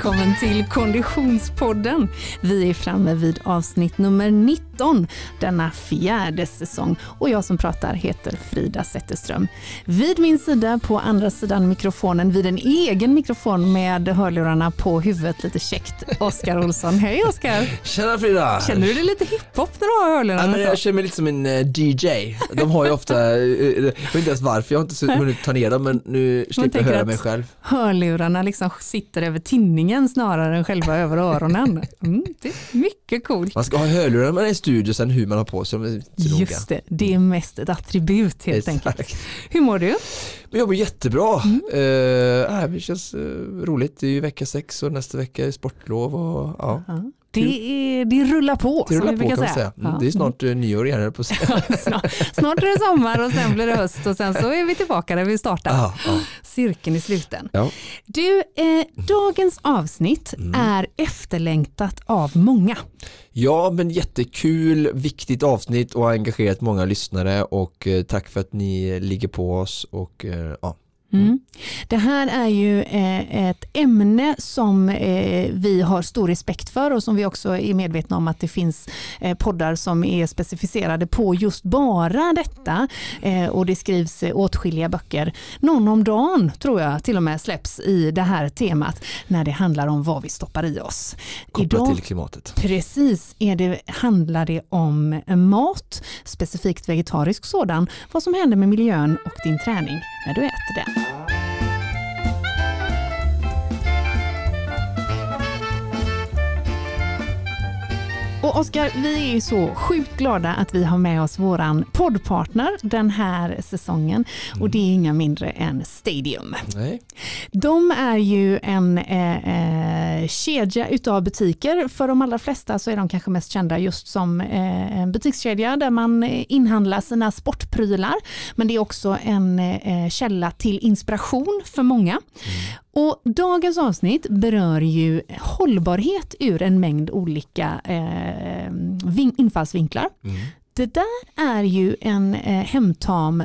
välkommen till Konditionspodden. Vi är framme vid avsnitt nummer 19 denna fjärde säsong och jag som pratar heter Frida Zetterström. Vid min sida på andra sidan mikrofonen, vid en egen mikrofon med hörlurarna på huvudet lite käckt, Oskar Olsson. Hej Oskar! Tjena Frida! Känner du dig lite hiphop när du har hörlurarna? Ja, men jag känner mig lite som en uh, DJ. De har ju ofta, uh, jag vet inte ens varför, jag har inte hunnit ta ner dem men nu slipper jag höra mig själv. Hörlurarna liksom sitter över tinningen snarare än själva över öronen. Mm, det är mycket coolt. Man ska ha hörlurar när man är i studio sen hur man har på sig. Just det, det är mest ett attribut helt Exakt. enkelt. Hur mår du? Jag mår jättebra. Mm. Uh, det känns uh, roligt. Det är ju vecka sex och nästa vecka är sportlov. Och, ja. Det, är, det rullar på det rullar på, kan säga. säga. Mm, ja. Det är snart uh, nyår igen på snart, snart är det sommar och sen blir det höst och sen så är vi tillbaka där vi startar. Ja, ja. Cirkeln i sluten. Du, eh, dagens avsnitt mm. är efterlängtat av många. Ja, men jättekul, viktigt avsnitt och har engagerat många lyssnare och eh, tack för att ni ligger på oss och eh, ja, Mm. mm. Det här är ju eh, ett ämne som eh, vi har stor respekt för och som vi också är medvetna om att det finns eh, poddar som är specificerade på just bara detta. Och det skrivs åtskilliga böcker. Någon om dagen tror jag till och med släpps i det här temat när det handlar om vad vi stoppar i oss. Kopplat Idag, till klimatet. Precis, är det, handlar det om mat, specifikt vegetarisk sådan, vad som händer med miljön och din träning när du äter den. Och Oskar, vi är så sjukt glada att vi har med oss våran poddpartner den här säsongen och det är inga mindre än Stadium. Nej. De är ju en eh, eh, kedja utav butiker. För de allra flesta så är de kanske mest kända just som eh, en butikskedja där man inhandlar sina sportprylar. Men det är också en eh, källa till inspiration för många. Mm. Och dagens avsnitt berör ju hållbarhet ur en mängd olika eh, infallsvinklar. Mm. Det där är ju en eh, hemtam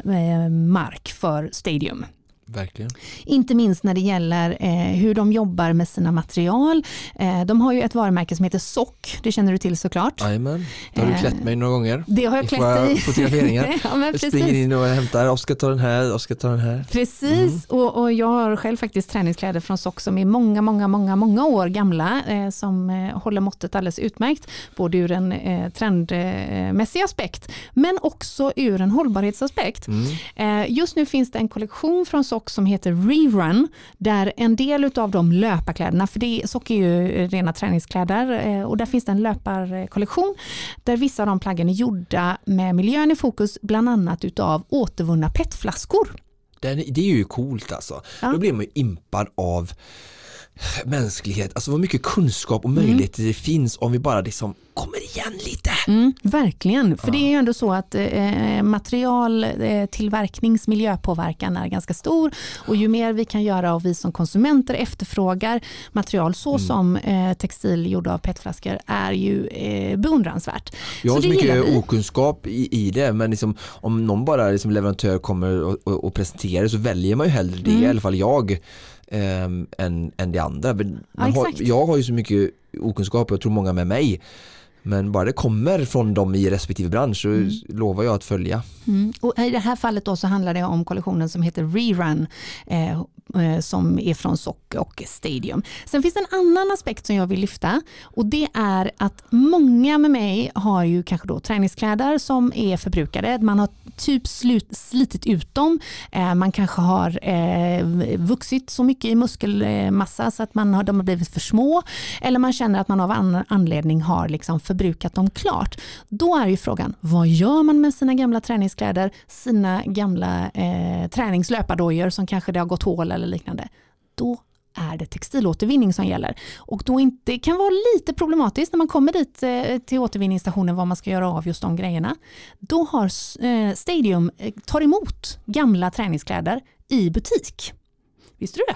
mark för Stadium. Verkligen. Inte minst när det gäller eh, hur de jobbar med sina material. Eh, de har ju ett varumärke som heter Sock, det känner du till såklart. Jajamän, det har du klätt mig några gånger. Det har jag klätt dig i. Fotograferingar. ja, jag springer in och hämtar, Oskar tar den här, Oskar tar den här. Precis, mm. och, och, jag har själv faktiskt träningskläder från Sock som är många, många, många, många år gamla eh, som eh, håller måttet alldeles utmärkt. Både ur en eh, trendmässig aspekt men också ur en hållbarhetsaspekt. Mm. Eh, just nu finns det en kollektion från Sock som heter Rerun, där en del av de löparkläderna, för det, sock är ju rena träningskläder, eh, och där finns det en löparkollektion där vissa av de plaggen är gjorda med miljön i fokus, bland annat utav återvunna petflaskor. Det är ju coolt alltså. Ja. Då blir man ju impad av mänsklighet, alltså vad mycket kunskap och möjligheter mm. det finns om vi bara liksom kommer igen lite. Mm, verkligen, för ja. det är ju ändå så att eh, materialtillverknings eh, miljöpåverkan är ganska stor och ju mer vi kan göra och vi som konsumenter efterfrågar material så mm. som eh, textil gjord av petflaskor är ju eh, beundransvärt. Jag har så, så mycket okunskap i, i det men liksom, om någon bara liksom leverantör kommer och, och, och presenterar så väljer man ju hellre det, mm. i alla fall jag eh, än, än det andra. Ja, har, jag har ju så mycket okunskap och jag tror många med mig men bara det kommer från dem i respektive bransch så mm. lovar jag att följa. Mm. Och I det här fallet då så handlar det om kollektionen som heter Rerun eh, eh, som är från Sock och Stadium. Sen finns det en annan aspekt som jag vill lyfta och det är att många med mig har ju kanske då träningskläder som är förbrukade. Man har typ slut, slitit ut dem. Eh, man kanske har eh, vuxit så mycket i muskelmassa så att man har, de har blivit för små eller man känner att man av annan anledning har liksom för förbrukat dem klart. Då är ju frågan, vad gör man med sina gamla träningskläder, sina gamla eh, träningslöpardojor som kanske det har gått hål eller liknande. Då är det textilåtervinning som gäller. Och då inte, det kan vara lite problematiskt när man kommer dit eh, till återvinningsstationen vad man ska göra av just de grejerna. Då har eh, Stadium eh, tar emot gamla träningskläder i butik. Visste du det?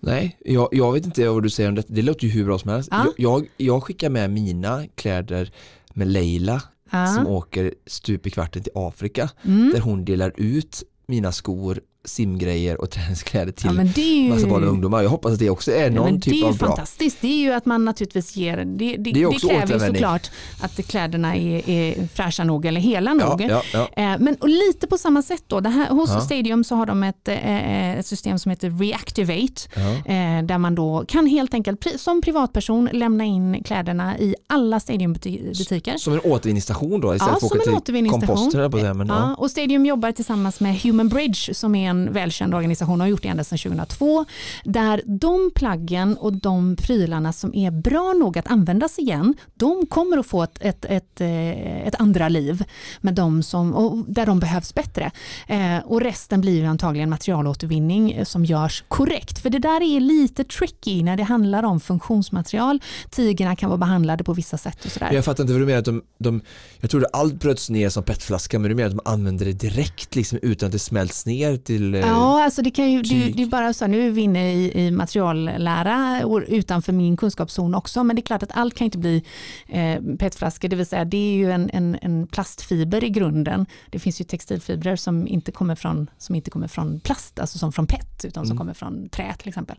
Nej, jag, jag vet inte vad du säger om det. Det låter ju hur bra som helst. Ja. Jag, jag skickar med mina kläder med Leila ja. som åker stup i kvarten till Afrika mm. där hon delar ut mina skor simgrejer och träningskläder till ja, ju... massa barn och ungdomar. Jag hoppas att det också är någon ja, typ av bra. Det är ju fantastiskt. Det är ju att man naturligtvis ger, det, det, det, det kräver ju såklart att kläderna är, är fräscha nog eller hela nog. Ja, ja, eh, Men och lite på samma sätt då, det här, hos Stadium så har de ett, eh, ett system som heter Reactivate eh, där man då kan helt enkelt som privatperson lämna in kläderna i alla Stadium-butiker. Som en återvinningsstation då istället ja, för att åka till komposter? På det, men, ja. Och Stadium jobbar tillsammans med Human Bridge som är en välkänd organisation och har gjort det ända sedan 2002. Där de plaggen och de prylarna som är bra nog att användas igen, de kommer att få ett, ett, ett, eh, ett andra liv med de som, där de behövs bättre. Eh, och resten blir ju antagligen materialåtervinning eh, som görs korrekt. För det där är lite tricky när det handlar om funktionsmaterial. Tigerna kan vara behandlade på vissa sätt och sådär. Jag fattar inte vad du menar. Att de, de, jag trodde allt bröts ner som petflaska men du menar att de använder det direkt liksom, utan att det smälts ner till eh, Ja, alltså det, kan ju, det, det, är bara så nu är vi inne i, i materiallära och utanför min kunskapszon också men det är klart att allt kan inte bli eh, petflaskor, det vill säga det är ju en, en, en, plastfiber i grunden. Det finns ju textilfibrer som inte kommer från, som inte kommer från plast, alltså som från PET utan som mm. kommer från trä till exempel.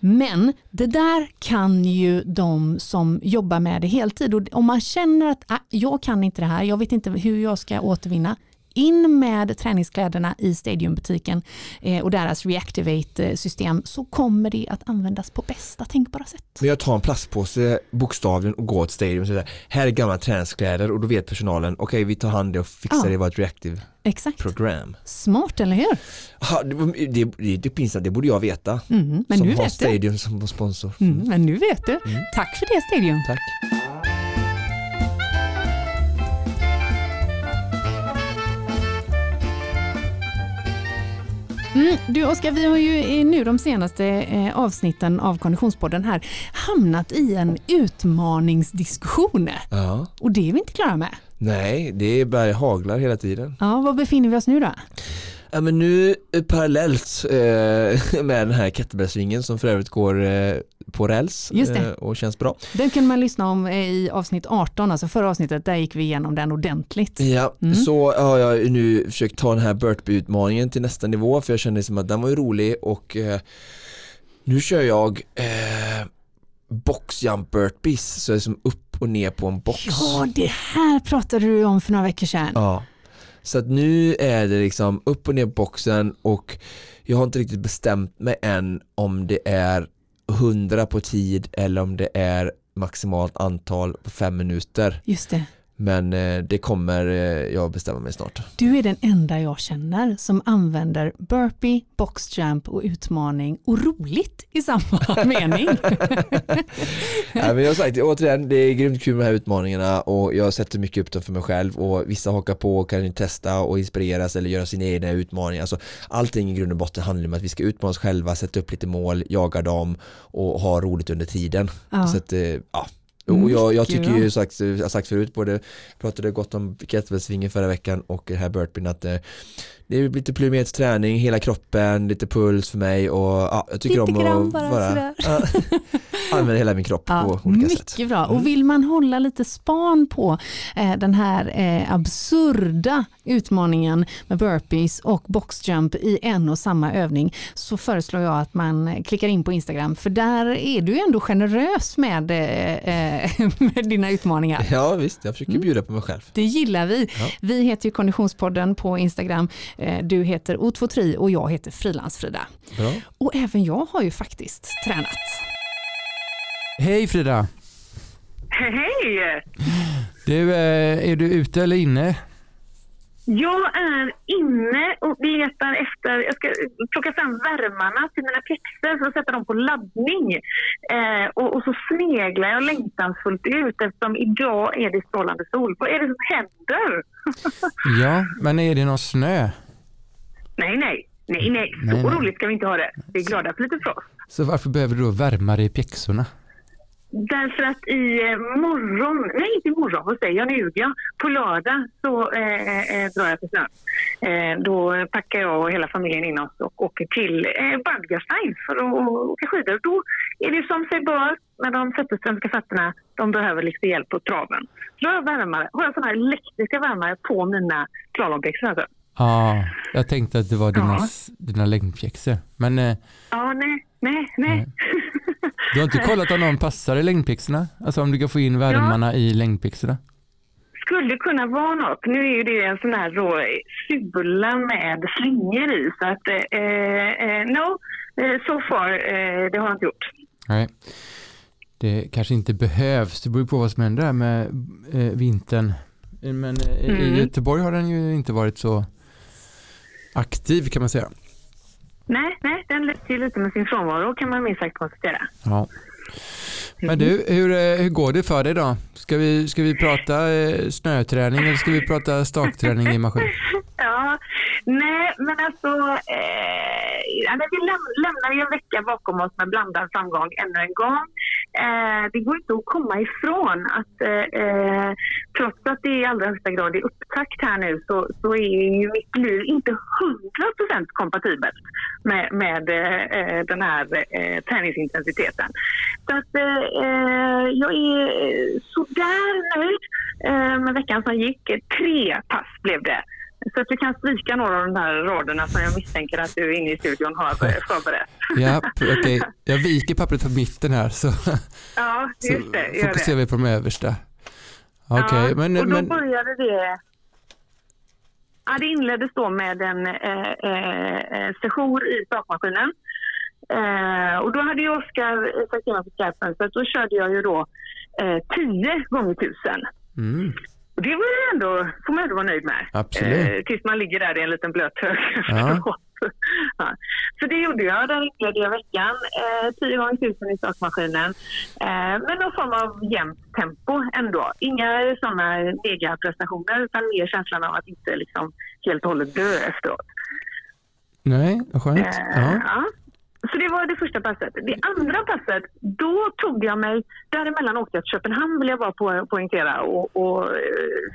Men det där kan ju de som jobbar med det heltid och om man känner att ah, jag kan inte det här, jag vet inte hur jag ska återvinna, in med träningskläderna i Stadiumbutiken eh, och deras Reactivate-system så kommer det att användas på bästa tänkbara sätt. Men jag tar en plastpåse bokstavligen och går till Stadium och säger här är gamla träningskläder och då vet personalen okej okay, vi tar hand det och fixar ja. det i vårt Reactive Exakt. program. Smart, eller hur? Ja, det, det, det, det pinsamt, det borde jag veta. Mm, men som nu har vet Stadium du. som sponsor. Mm. Mm, men nu vet du. Mm. Tack för det Stadium. Tack. Mm, du Oskar, vi har ju nu de senaste eh, avsnitten av Konditionspodden här hamnat i en utmaningsdiskussion. Ja. Och det är vi inte klara med. Nej, det är bara haglar hela tiden. Ja, var befinner vi oss nu då? Ja, men nu eh, parallellt eh, med den här kettlebellsvingen som för övrigt går eh, på räls eh, och känns bra. Den kan man lyssna om eh, i avsnitt 18, alltså förra avsnittet, där gick vi igenom den ordentligt. Ja, mm. så har jag nu försökt ta den här Burtby-utmaningen till nästa nivå för jag kände som att den var ju rolig och eh, nu kör jag boxjump burpees, så jag är som upp och ner på en box. Ja, det här pratade du om för några veckor sedan. Ja. Så att nu är det liksom upp och ner på boxen och jag har inte riktigt bestämt mig än om det är 100 på tid eller om det är maximalt antal på fem minuter. Just det. Men eh, det kommer eh, jag bestämma mig snart. Du är den enda jag känner som använder burpee, boxjump och utmaning och roligt i samma mening. ja, men jag har sagt, återigen, det är grymt kul med de här utmaningarna och jag sätter mycket upp dem för mig själv och vissa hakar på och kan testa och inspireras eller göra sina egna utmaningar. Alltså, allting i grund och botten handlar om att vi ska utmana oss själva, sätta upp lite mål, jaga dem och ha roligt under tiden. Ja. Så att, eh, ja och jag, jag tycker ju sagt, jag har sagt förut, både pratade gott om kettlebellsvingen förra veckan och det här burpeen att det, är lite plyometers hela kroppen, lite puls för mig och ja, jag tycker lite om att bara, bara ja, använda hela min kropp ja, på olika mycket sätt. Mycket bra, och mm. vill man hålla lite span på eh, den här eh, absurda utmaningen med burpees och boxjump i en och samma övning så föreslår jag att man klickar in på Instagram för där är du ändå generös med, eh, med dina utmaningar. Ja visst, jag försöker mm. bjuda på mig själv. Det gillar vi. Ja. Vi heter ju Konditionspodden på Instagram. Eh, du heter O23 och jag heter Frilansfrida. Och även jag har ju faktiskt tränat. Hej Frida! Hej! Du, eh, är du ute eller inne? Jag är inne och letar efter, jag ska plocka fram värmarna till mina pjäxor för att sätta dem på laddning. Eh, och, och, så sneglar jag längtansfullt ut eftersom idag är det strålande sol. Vad är det som händer? ja, men är det någon snö? Nej, nej. Nej, nej. Så nej, nej. roligt ska vi inte ha det. Vi är glada för lite frost. Så varför behöver du då värmare i pjäxorna? Därför att i eh, morgon, nej inte i morgon, vad säger jag, nu jag. På lördag så eh, eh, drar jag till snön. Eh, då packar jag och hela familjen in oss och åker till eh, Badgerstein för att åka skidor. Då är det som sig bör med de fötterströmska fötterna, de behöver lite hjälp på traven. Så då har jag, värmare, har jag sådana här elektriska värmare på mina slalombyxor. Alltså. Ja, jag tänkte att det var dina, ja. dina längdpjäxor. Men, eh, ja, nej, nej, nej. Du har inte kollat om någon passar i längdpjäxorna? Alltså om du kan få in värmarna ja. i längdpjäxorna? skulle kunna vara något. Nu är ju det en sån här då sula med slingor i så att eh, eh, no, eh, so far, eh, det har jag inte gjort. Nej, det kanske inte behövs. Det beror på vad som händer här med eh, vintern. Men mm. i Göteborg har den ju inte varit så aktiv kan man säga. Nej, nej den läcker lite med sin frånvaro kan man minst sagt konstatera. Ja. Men du, hur, eh, hur går det för dig då? Ska vi, ska vi prata eh, snöträning eller ska vi prata stakträning i maskin? Ja, nej men alltså eh, vi läm lämnar ju en vecka bakom oss med blandad framgång ännu en gång. Eh, det går inte att komma ifrån att eh, eh, trots att det i allra högsta grad är upptakt här nu så, så är ju mitt liv inte 100% kompatibelt med, med eh, eh, den här eh, träningsintensiteten. Så att eh, eh jag är sådär nöjd med veckan som gick. Tre pass blev det. Så att du kan stryka några av de här raderna som jag misstänker att du inne i studion har förberett. Ja, okej. Okay. Jag viker pappret på mitten här så, ja, just det, så fokuserar vi på de översta. Okay, ja, men, och då men... började det... Ja, det inleddes då med en eh, eh, session i stakmaskinen. Eh, och då hade ju Oskar sagt till mig på så då körde jag ju då eh, 10 gånger 1000. Mm. Och det var ändå, får man ändå vara nöjd med. Absolut. Eh, tills man ligger där i en liten blöt hög. Ja. ja. Så det gjorde jag. Inledde jag veckan. Eh, 10 gånger 1000 i stakmaskinen. Eh, med någon form av jämnt tempo ändå. Inga sådana megaprestationer utan mer känslan av att inte liksom helt och hållet dö efteråt. Nej, vad skönt. Eh, ja. ja. Så det var det första passet. Det andra passet, då tog jag mig, däremellan åkte jag till Köpenhamn vill jag bara po poängtera och, och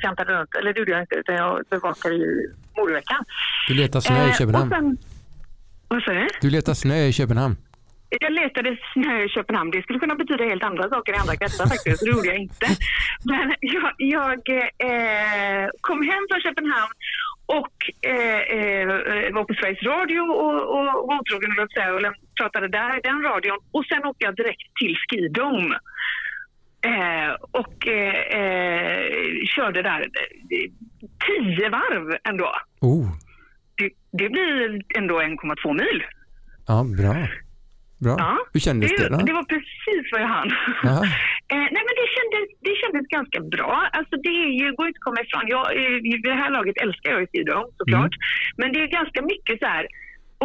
kantade eh, runt, eller det gjorde jag inte utan jag bevakade ju mordveckan. Du letade snö i eh, Köpenhamn? Eh, sen, vad sa du? Du letade snö i Köpenhamn? Jag letade snö i Köpenhamn. Det skulle kunna betyda helt andra saker i andra kretsar faktiskt. Det gjorde jag inte. Men jag, jag eh, kom hem från Köpenhamn och eh, eh, var på Sveriges Radio och, och var otrogen och pratade där i den radion. Och sen åkte jag direkt till Skidome. Eh, och eh, eh, körde där eh, tio varv ändå. Oh. Det, det blir ändå 1,2 mil. Ja, bra. Bra. Ja, Hur kändes det, det? Det var precis vad jag hann. eh, nej, men det kändes, det kändes ganska bra. Alltså, det är ju, går inte att komma ifrån. Jag, I det här laget älskar jag ju skidåkning såklart. Mm. Men det är ganska mycket så här,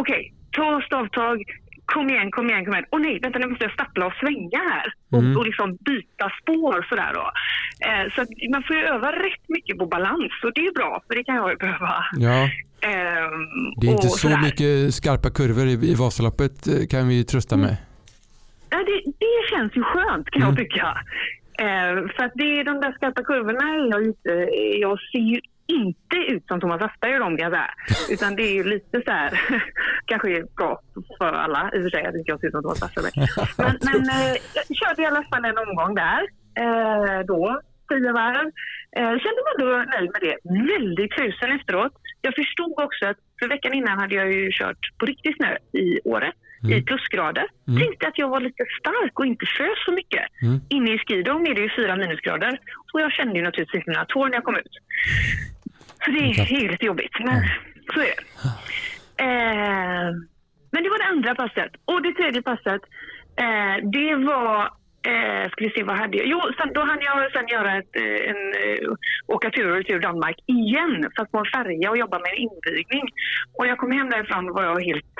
okej, okay, ta stavtag, kom igen, kom igen, kom igen. Åh nej, vänta nu måste jag stappla och svänga här. Och, mm. och liksom byta spår sådär då. Eh, så man får ju öva rätt mycket på balans och det är bra för det kan jag ju behöva. Ja. Um, det är inte så sådär. mycket skarpa kurvor i, i Vasaloppet eh, kan vi trösta med. Ja, det, det känns ju skönt kan mm. jag tycka. Uh, för att det är de där skarpa kurvorna jag, jag ser ju inte ut som Thomas Aspberg och de kan säga. Utan det är ju lite så här, kanske bra för alla i och för sig att inte jag ser ut som Thomas Aspberg. Men, men uh, jag körde i alla fall en omgång där uh, då, tio varv. Uh, kände mig ändå nöjd med det. Väldigt frusen efteråt jag förstod också att för veckan innan hade jag ju kört på riktig snö i Åre mm. i plusgrader. Mm. Tänkte att jag var lite stark och inte frös så mycket. Mm. Inne i skidom är det ju fyra minusgrader och jag kände ju naturligtvis mina tår när jag kom ut. Så det är, lite jobbigt, men så är det. Eh, men det var det andra passet. Och det tredje passet, eh, det var Eh, ska vi se, vad hade jag? Jo, sen, då hann jag sen göra ett, eh, en, uh, åka tur och retur Danmark igen, fast på en färja och jobba med en invigning. Och jag kom hem därifrån och var helt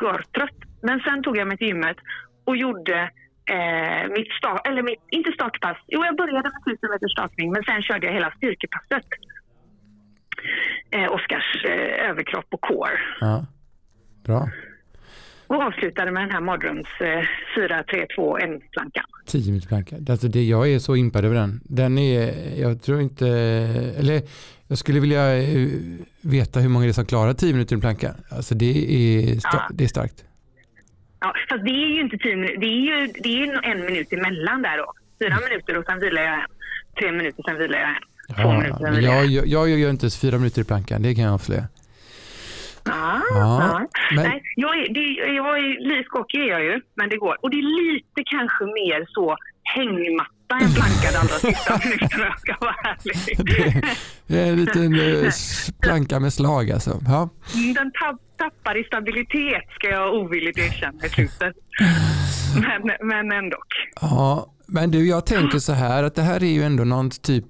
görtrött. Men sen tog jag mig till gymmet och gjorde eh, mitt, start, eller mitt, inte startpass. Jo, jag började med 1000 meters stakning, men sen körde jag hela styrkepasset. Eh, Oskars eh, överkropp och core. Ja, bra och avslutade med den här mardröms eh, 4-3-2-1-plankan. 10 meter planka. Alltså det, jag är så impad över den. Den är, jag tror inte, eller jag skulle vilja eh, veta hur många det är som klarar 10 minuter i planka. Alltså det är, ja. det är starkt. Ja, fast det är ju inte 10 minuter, det är ju det är en minut emellan där då. Fyra mm. minuter och sen vilar jag en. Tre minuter, sen vilar jag en. Ja, jag, jag, gör inte ens fyra minuter i plankan, det kan jag avslöja. ja. Men... Nej, jag är, det, jag är, lite skakig är jag ju, men det går. Och det är lite kanske mer så hängmatta än plankad allra sista jag ska vara ärlig. Det är en liten eh, planka med slag alltså. Ja. Mm, den tappar i stabilitet ska jag ovilligt erkänna i slutet. Men, men ändå. Ja, men du jag tänker så här att det här är ju ändå någon typ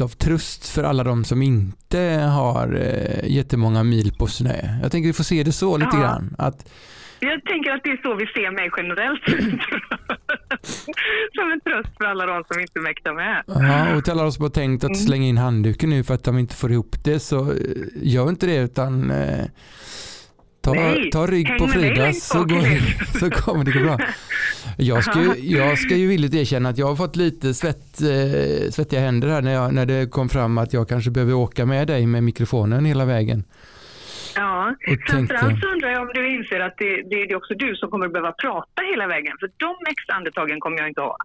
av tröst för alla de som inte har eh, jättemånga mil på snö. Jag tänker vi får se det så lite ja. grann. Att, jag tänker att det är så vi ser mig generellt. som en tröst för alla de som inte mäktar med. Ja, och till alla de som har tänkt att mm. slänga in handduken nu för att de inte får ihop det så eh, gör inte det utan eh, Ta, ta rygg på Frida så, går, så kommer det gå bra. Jag ska, ju, jag ska ju villigt erkänna att jag har fått lite svett, eh, svettiga händer här när, jag, när det kom fram att jag kanske behöver åka med dig med mikrofonen hela vägen. Ja, framförallt så undrar jag om du inser att det, det, det är också du som kommer behöva prata hela vägen. För de extra andetagen kommer jag inte ha.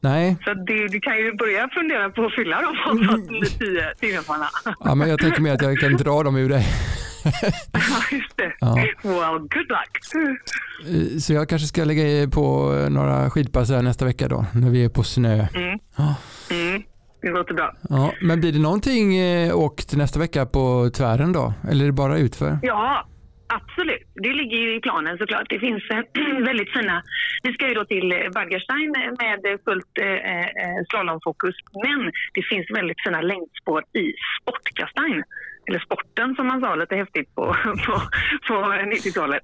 Nej. Så det, du kan ju börja fundera på att fylla de avtalsande tio timmarna. Ja, men jag tänker mig att jag kan dra dem ur dig. ja, just det. Ja. Well, good luck. Eh, så jag kanske ska lägga på några skidpass här nästa vecka då, när vi är på snö. Mm. Ja. Mm. Det låter bra. Ja, men blir det någonting eh, åkt nästa vecka på tvären då? Eller är det bara utför? Ja, Absolut, det ligger ju i planen såklart. Det finns väldigt fina... Vi ska ju då till Baggerstein med fullt eh, eh, slalomfokus men det finns väldigt fina längdspår i Sportkastein. Eller sporten som man sa lite häftigt på, på, på 90-talet.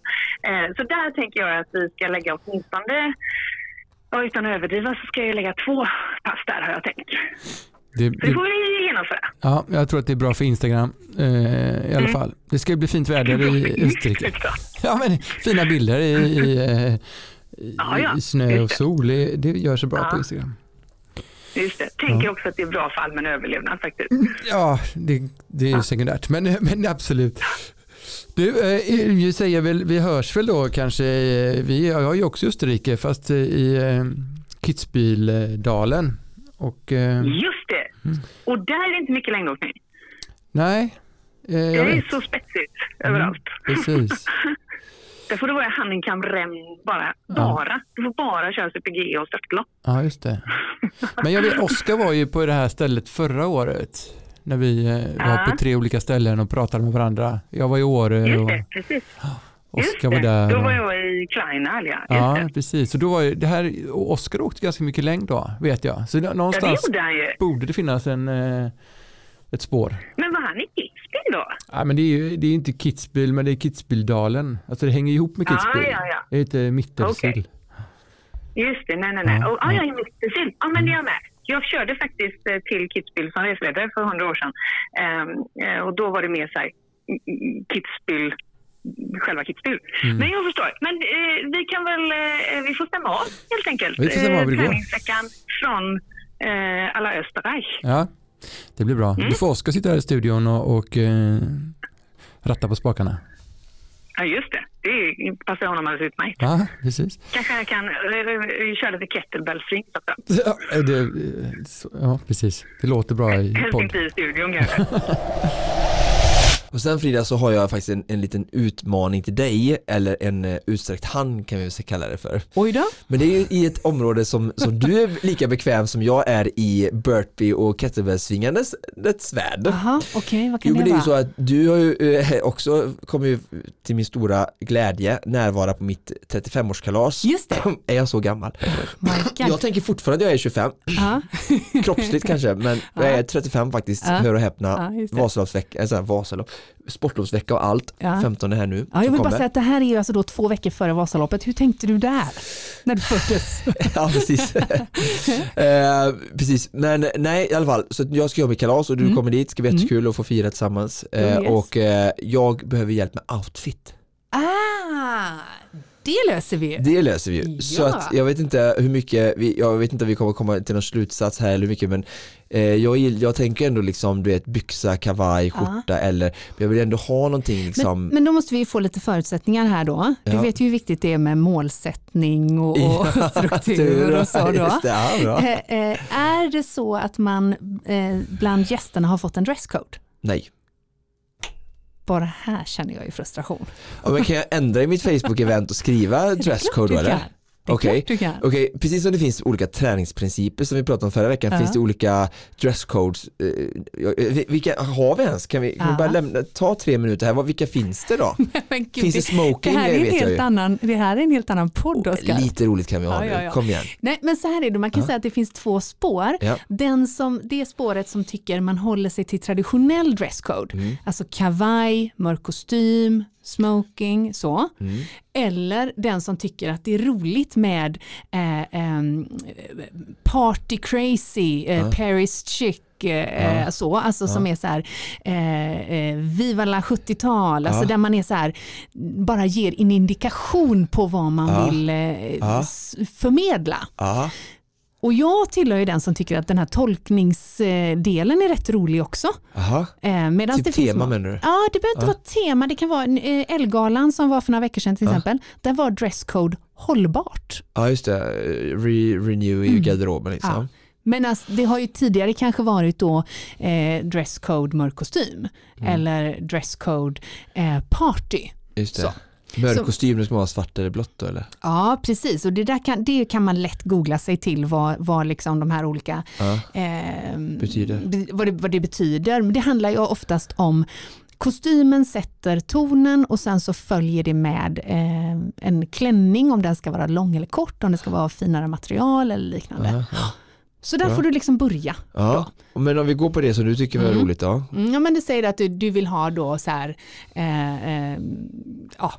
Eh, så där tänker jag att vi ska lägga åtminstone, utan att överdriva, så ska jag lägga två pass där har jag tänkt. Det, det, det får vi genomföra. Ja, jag tror att det är bra för Instagram eh, i alla mm. fall. Det ska bli fint väder i Österrike. Ja, men fina bilder i, i, eh, i, ja, ja. i snö och sol. Det, det gör sig bra ja. på Instagram. Just det. Tänker ja. också att det är bra för allmän överlevnad faktiskt. Mm, ja, det, det är ja. sekundärt, men, men absolut. Du, eh, vi säger väl, vi hörs väl då kanske, vi har ju också Österrike fast i eh, Kitzbüheldalen. Och, eh, Just det, mm. och där är det inte mycket längdåkning. Nej. Eh, det är så spetsigt mm, överallt. Precis. Där får du vara handikam rem bara. bara. Ja. Du får bara köra CPG och störtlopp. Ja, just det. Men jag vet, Oskar var ju på det här stället förra året. När vi eh, var på tre olika ställen och pratade med varandra. Jag var i Åre. Precis. Oskar var där. Då var jag i Kleinal, ja. Ja, precis. Så då var det här, Oskar åkte ganska mycket längd då, vet jag. Så någonstans ja, det borde det finnas en, eh, ett spår. Men var han i Kitzbühel då? Ja, men det är ju det är inte Kitzbühel, men det är Kitzbüheldalen. Alltså det hänger ihop med Kitzbühel. Ja, ja, ja. Det heter Mittersill. Okay. Just det, nej, nej, nej. Ja, oh, ja. jag är Mittersill. Ja, men det är jag med. Jag körde faktiskt eh, till Kitzbühel som reseledare för hundra år sedan. Um, och då var det mer så här, Kitzbühel själva Kitzbühel. Mm. Men jag förstår. Men eh, vi kan väl, eh, vi får stämma av helt enkelt. Vi får stämma av Träningsveckan från eh, alla Österreich. Ja, det blir bra. Mm. Du får Oskar sitta här i studion och, och eh, ratta på spakarna. Ja, just det. Det passar honom alldeles utmärkt. Ja, precis. Kanske jag kan uh, köra lite kettlebell-sprint också. Ja, det, ja, precis. Det låter bra i podd. Helst inte i studion kanske. Och sen Frida så har jag faktiskt en, en liten utmaning till dig, eller en uh, utsträckt hand kan vi väl kalla det för. Oj då. Men det är ju i ett område som, som du är lika bekväm som jag är i burpee och kettlebellsvingandes värld. Jaha, okej, okay, vad kan jo, det, det vara? är ju så att du har ju uh, också, kommer ju till min stora glädje närvara på mitt 35-årskalas. Just det. är jag så gammal? jag tänker fortfarande att jag är 25. Kroppsligt kanske, men jag är 35 faktiskt, hör och häpna. Vasaloppsvecka, alltså Vasalopp sportlovsvecka och allt, ja. 15 här nu. Ja, jag vill bara säga att det här är ju alltså då två veckor före Vasaloppet. Hur tänkte du där när du föddes? ja, precis. eh, precis, men nej i alla fall, så jag ska jobba i kalas och du mm. kommer dit, ska bli mm. jättekul att få fira tillsammans. Eh, yes. Och eh, jag behöver hjälp med outfit. Ah, det löser vi. Det löser vi. Ja. Så att jag vet inte hur mycket, vi, jag vet inte om vi kommer komma till någon slutsats här eller hur mycket men jag, jag tänker ändå liksom du vet byxa, kavaj, skjorta ja. eller jag vill ändå ha någonting liksom. Men, men då måste vi få lite förutsättningar här då. Du ja. vet ju hur viktigt det är med målsättning och, och struktur och så då. Det, eh, eh, är det så att man eh, bland gästerna har fått en dresscode? Nej. bara här känner jag ju frustration. Ja, men kan jag ändra i mitt Facebook-event och skriva dresscode eller? Okej, okay. okay. precis som det finns olika träningsprinciper som vi pratade om förra veckan ja. finns det olika dresscodes. Eh, vilka har vi ens? Kan vi, kan vi bara lämna, ta tre minuter här, vilka finns det då? Gud, finns det smoking? Det här, är en helt annan, det här är en helt annan podd Oskar. Lite roligt kan vi ha ja, nu, kom igen. Nej, men så här är det, man kan säga att det finns två spår. Den som, det spåret som tycker man håller sig till traditionell dresscode, mm. alltså kavaj, mörk kostym, smoking, så. Mm. Eller den som tycker att det är roligt med eh, eh, party crazy, eh, ja. Paris chic, eh, ja. så, alltså ja. som är så här, eh, eh Viva la 70-tal, alltså där man är så här, bara ger en indikation på vad man vill eh, förmedla. Och jag tillhör ju den som tycker att den här tolkningsdelen är rätt rolig också. Aha. Eh, typ det tema menar du? Ja, det behöver inte vara tema. Det kan vara eh, Elgalan som var för några veckor sedan till exempel. Där var dresscode hållbart. Ja, just det. Re renew i mm. garderoben liksom. Ja. Men alltså, det har ju tidigare kanske varit då eh, dresscode mörk kostym mm. eller dresscode eh, party. Just det. Så. Mörk kostym, ska vara svart eller blått då eller? Ja precis och det, där kan, det kan man lätt googla sig till vad, vad liksom de här olika ja. eh, betyder. Vad det, vad det betyder. Men det handlar ju oftast om Kostymen sätter tonen och sen så följer det med eh, en klänning om den ska vara lång eller kort, om det ska vara finare material eller liknande. Ja. Så där ja. får du liksom börja. Ja. Men om vi går på det som du tycker var mm. roligt då? Mm, ja men du säger att du, du vill ha då så här, eh, eh, ja,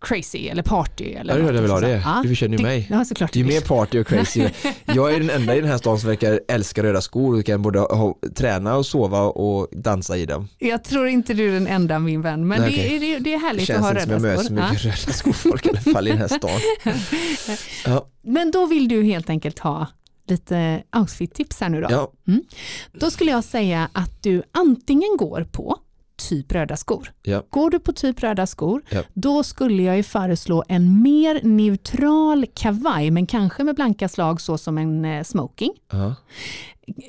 crazy eller party. Eller ja, vill ha det. Ja, du känner ju mig. Ja, såklart det är mer party och crazy. jag är den enda i den här stan som verkar älska röda skor och kan både ha, träna och sova och dansa i dem. Jag tror inte du är den enda min vän, men Nej, det, okay. det, det, är härligt att ha röda skor. Det känns inte som jag möter så mycket röda skofolk i alla fall i den här stan. Ja. Men då vill du helt enkelt ha lite outfit-tips här nu då. Ja. Mm. Då skulle jag säga att du antingen går på typ röda skor. Ja. Går du på typ röda skor, ja. då skulle jag ju föreslå en mer neutral kavaj, men kanske med blanka slag så som en eh, smoking. Uh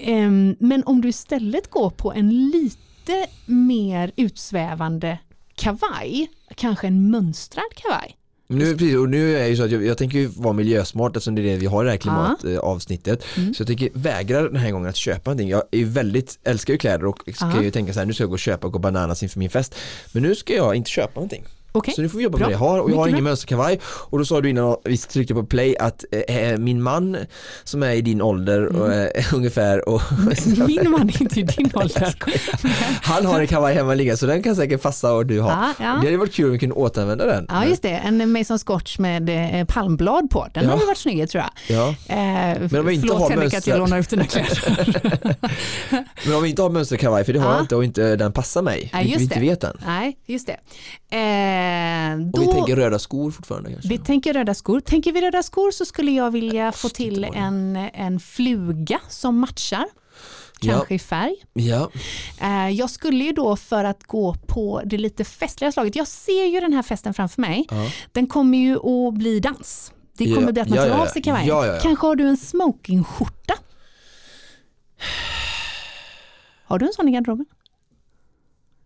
-huh. men om du istället går på en lite mer utsvävande kavaj, kanske en mönstrad kavaj, nu, precis, och nu är ju så att jag, jag tänker vara miljösmart eftersom det är det vi har i det här klimatavsnittet. Mm. Så jag tänker vägra den här gången att köpa någonting. Jag är väldigt, älskar ju kläder och ska Aha. ju tänka så här, nu ska jag gå och köpa och gå bananas inför min fest. Men nu ska jag inte köpa någonting. Okay. Så nu får vi jobba bra. med det jag har och jag har ingen mönsterkavaj och då sa du innan vi tryckte på play att eh, min man som är i din ålder mm. och, eh, ungefär och Min man är inte i din ålder. Han har en kavaj hemma ligga så den kan säkert passa och du har. Ja, ja. Det hade varit kul om vi kunde återanvända den. Ja just det, en Mason Scotch med eh, palmblad på. Den ja. hade varit snygg tror jag. Ja. Eh, Men om vi inte förlåt har Henrik att jag lånar ut dina kläder. Men om vi inte har mönsterkavaj för det har jag inte och inte den passar mig. Nej, vi inte vet den. Nej, just det. Eh, då, och vi tänker röda skor fortfarande kanske? Vi tänker röda skor. Tänker vi röda skor så skulle jag vilja få till en, en fluga som matchar. Kanske ja. i färg. Ja. Eh, jag skulle ju då för att gå på det lite festliga slaget, jag ser ju den här festen framför mig. Ja. Den kommer ju att bli dans. Det kommer ja. bli att man tar av sig kavajen. Kanske har du en smokingskjorta? Har du en sån i garderoben?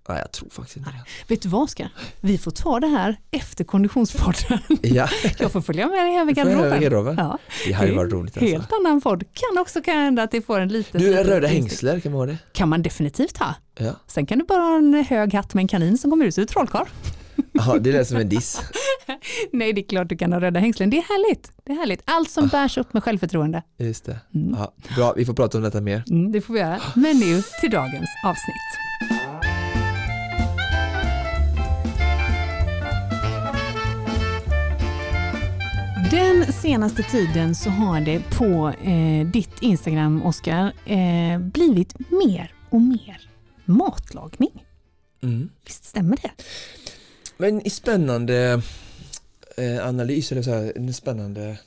Nej, jag tror faktiskt inte det. Vet du vad Oskar? Vi får ta det här efter konditionspodden. Ja. Jag får följa med dig hem i garderoben. Ja. Det hade varit roligt. Alltså. Helt annan podd. Kan också kan hända att det får en liten... Du, är röda hängslar, kan man ha det? Kan man definitivt ha. Ja. Sen kan du bara ha en hög hatt med en kanin som kommer ut ur trollkarl. Ja, det lät som en diss. Nej, det är klart du kan ha röda hängslen. Det är härligt. Det är härligt. Allt som ah. bärs upp med självförtroende. Just det. Mm. Ja, bra, vi får prata om detta mer. Mm, det får vi göra. Men nu till dagens avsnitt. Den senaste tiden så har det på eh, ditt Instagram, Oskar, eh, blivit mer och mer matlagning. Mm. Visst stämmer det? Men i spännande eh, analys, eller så här, en spännande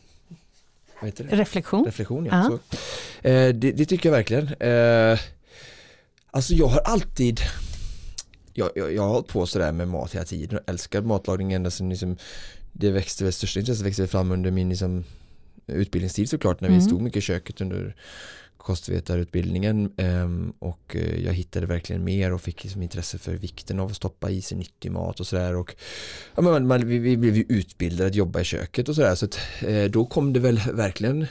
Reflektion. Reflektion ja. Uh -huh. det, det, tycker jag verkligen. Eh, alltså jag har alltid jag, jag, jag har hållit på sådär med mat hela tiden och älskar matlagning ända sedan liksom, det växte, det största intresset växte fram under min liksom, utbildningstid såklart när vi mm. stod mycket i köket under kostvetarutbildningen ehm, och eh, jag hittade verkligen mer och fick liksom intresse för vikten av att stoppa i sig nyttig mat och sådär och ja, man, man, vi, vi blev ju utbildade att jobba i köket och sådär så att, eh, då kom det väl verkligen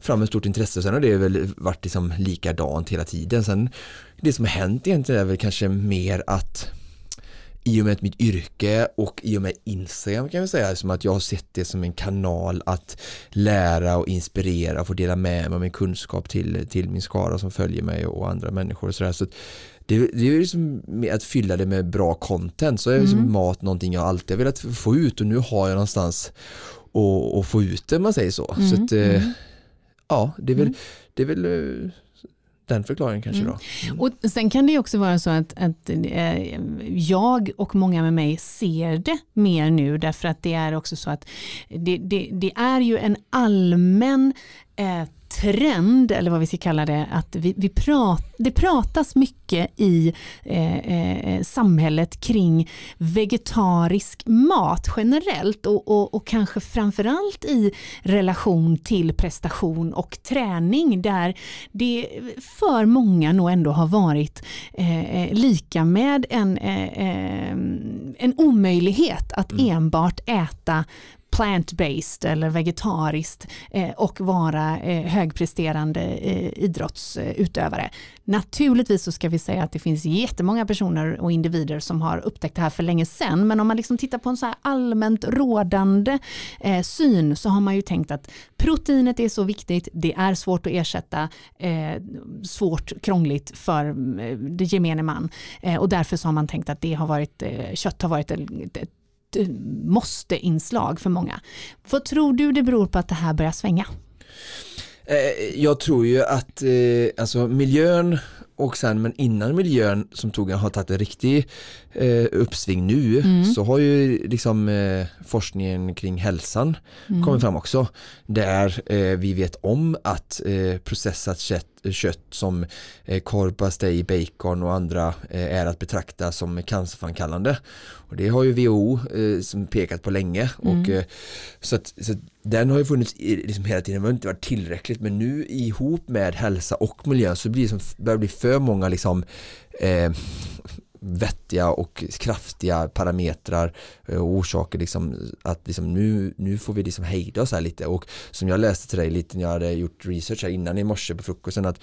fram ett stort intresse sen har det väl varit liksom likadant hela tiden sen det som har hänt egentligen är väl kanske mer att i och med mitt yrke och i och med Instagram kan vi säga som att jag har sett det som en kanal att lära och inspirera och få dela med mig av min kunskap till, till min skara som följer mig och andra människor och sådär. Så det, det är liksom att fylla det med bra content så är liksom mm. mat någonting jag alltid har velat få ut och nu har jag någonstans att få ut det man säger så. Mm. så att, eh, mm. ja, det är väl, mm. det är väl eh, den förklaringen kanske mm. då. Mm. Och sen kan det också vara så att, att eh, jag och många med mig ser det mer nu därför att det är också så att det, det, det är ju en allmän eh, trend, eller vad vi ska kalla det, att vi, vi prat, det pratas mycket i eh, eh, samhället kring vegetarisk mat generellt och, och, och kanske framförallt i relation till prestation och träning där det för många nog ändå har varit eh, eh lika med en, eh, eh, en omöjlighet att mm. enbart äta plant-based eller vegetariskt eh, och vara eh, högpresterande eh, idrottsutövare. Naturligtvis så ska vi säga att det finns jättemånga personer och individer som har upptäckt det här för länge sedan men om man liksom tittar på en så här allmänt rådande syn så har man ju tänkt att proteinet är så viktigt, det är svårt att ersätta, svårt, krångligt för eh, det gemene man och därför så har man tänkt att det har varit, kött har varit ett måste-inslag för många. Vad tror du det beror på att det här börjar svänga? Eh, jag tror ju att eh, alltså miljön och sen men innan miljön som tog har tagit en riktig eh, uppsving nu mm. så har ju liksom eh, forskningen kring hälsan mm. kommit fram också där eh, vi vet om att eh, processat kött, kött som eh, korv, pastej, bacon och andra eh, är att betrakta som cancerframkallande och det har ju WHO eh, som pekat på länge mm. och så, att, så att den har ju funnits liksom hela tiden, men inte varit tillräckligt men nu ihop med hälsa och miljö så blir det som, börjar bli för många liksom eh, vettiga och kraftiga parametrar eh, och orsaker liksom att liksom nu, nu får vi liksom hejda oss här lite och som jag läste till dig lite när jag hade gjort research här innan i morse på frukosten att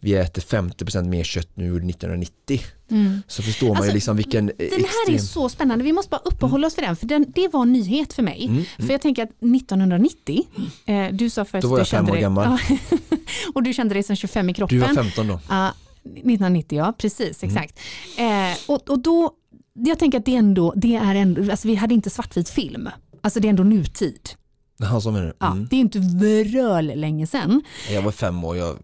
vi äter 50% mer kött nu än 1990 mm. så förstår man alltså, ju liksom vilken Den här extrem... är så spännande, vi måste bara uppehålla oss för den för den, det var en nyhet för mig. Mm. Mm. För jag tänker att 1990, eh, du sa först Då var jag fem år dig, gammal. och du kände dig som 25 i kroppen. Du var 15 då. Uh, 1990, ja precis, mm. exakt. Mm. Eh, och, och då, jag tänker att det ändå, det är ändå, alltså vi hade inte svartvit film. Alltså det är ändå nutid. Ja, så menar du? Mm. Ja, det är inte vröl länge sedan. Jag var fem år, jag,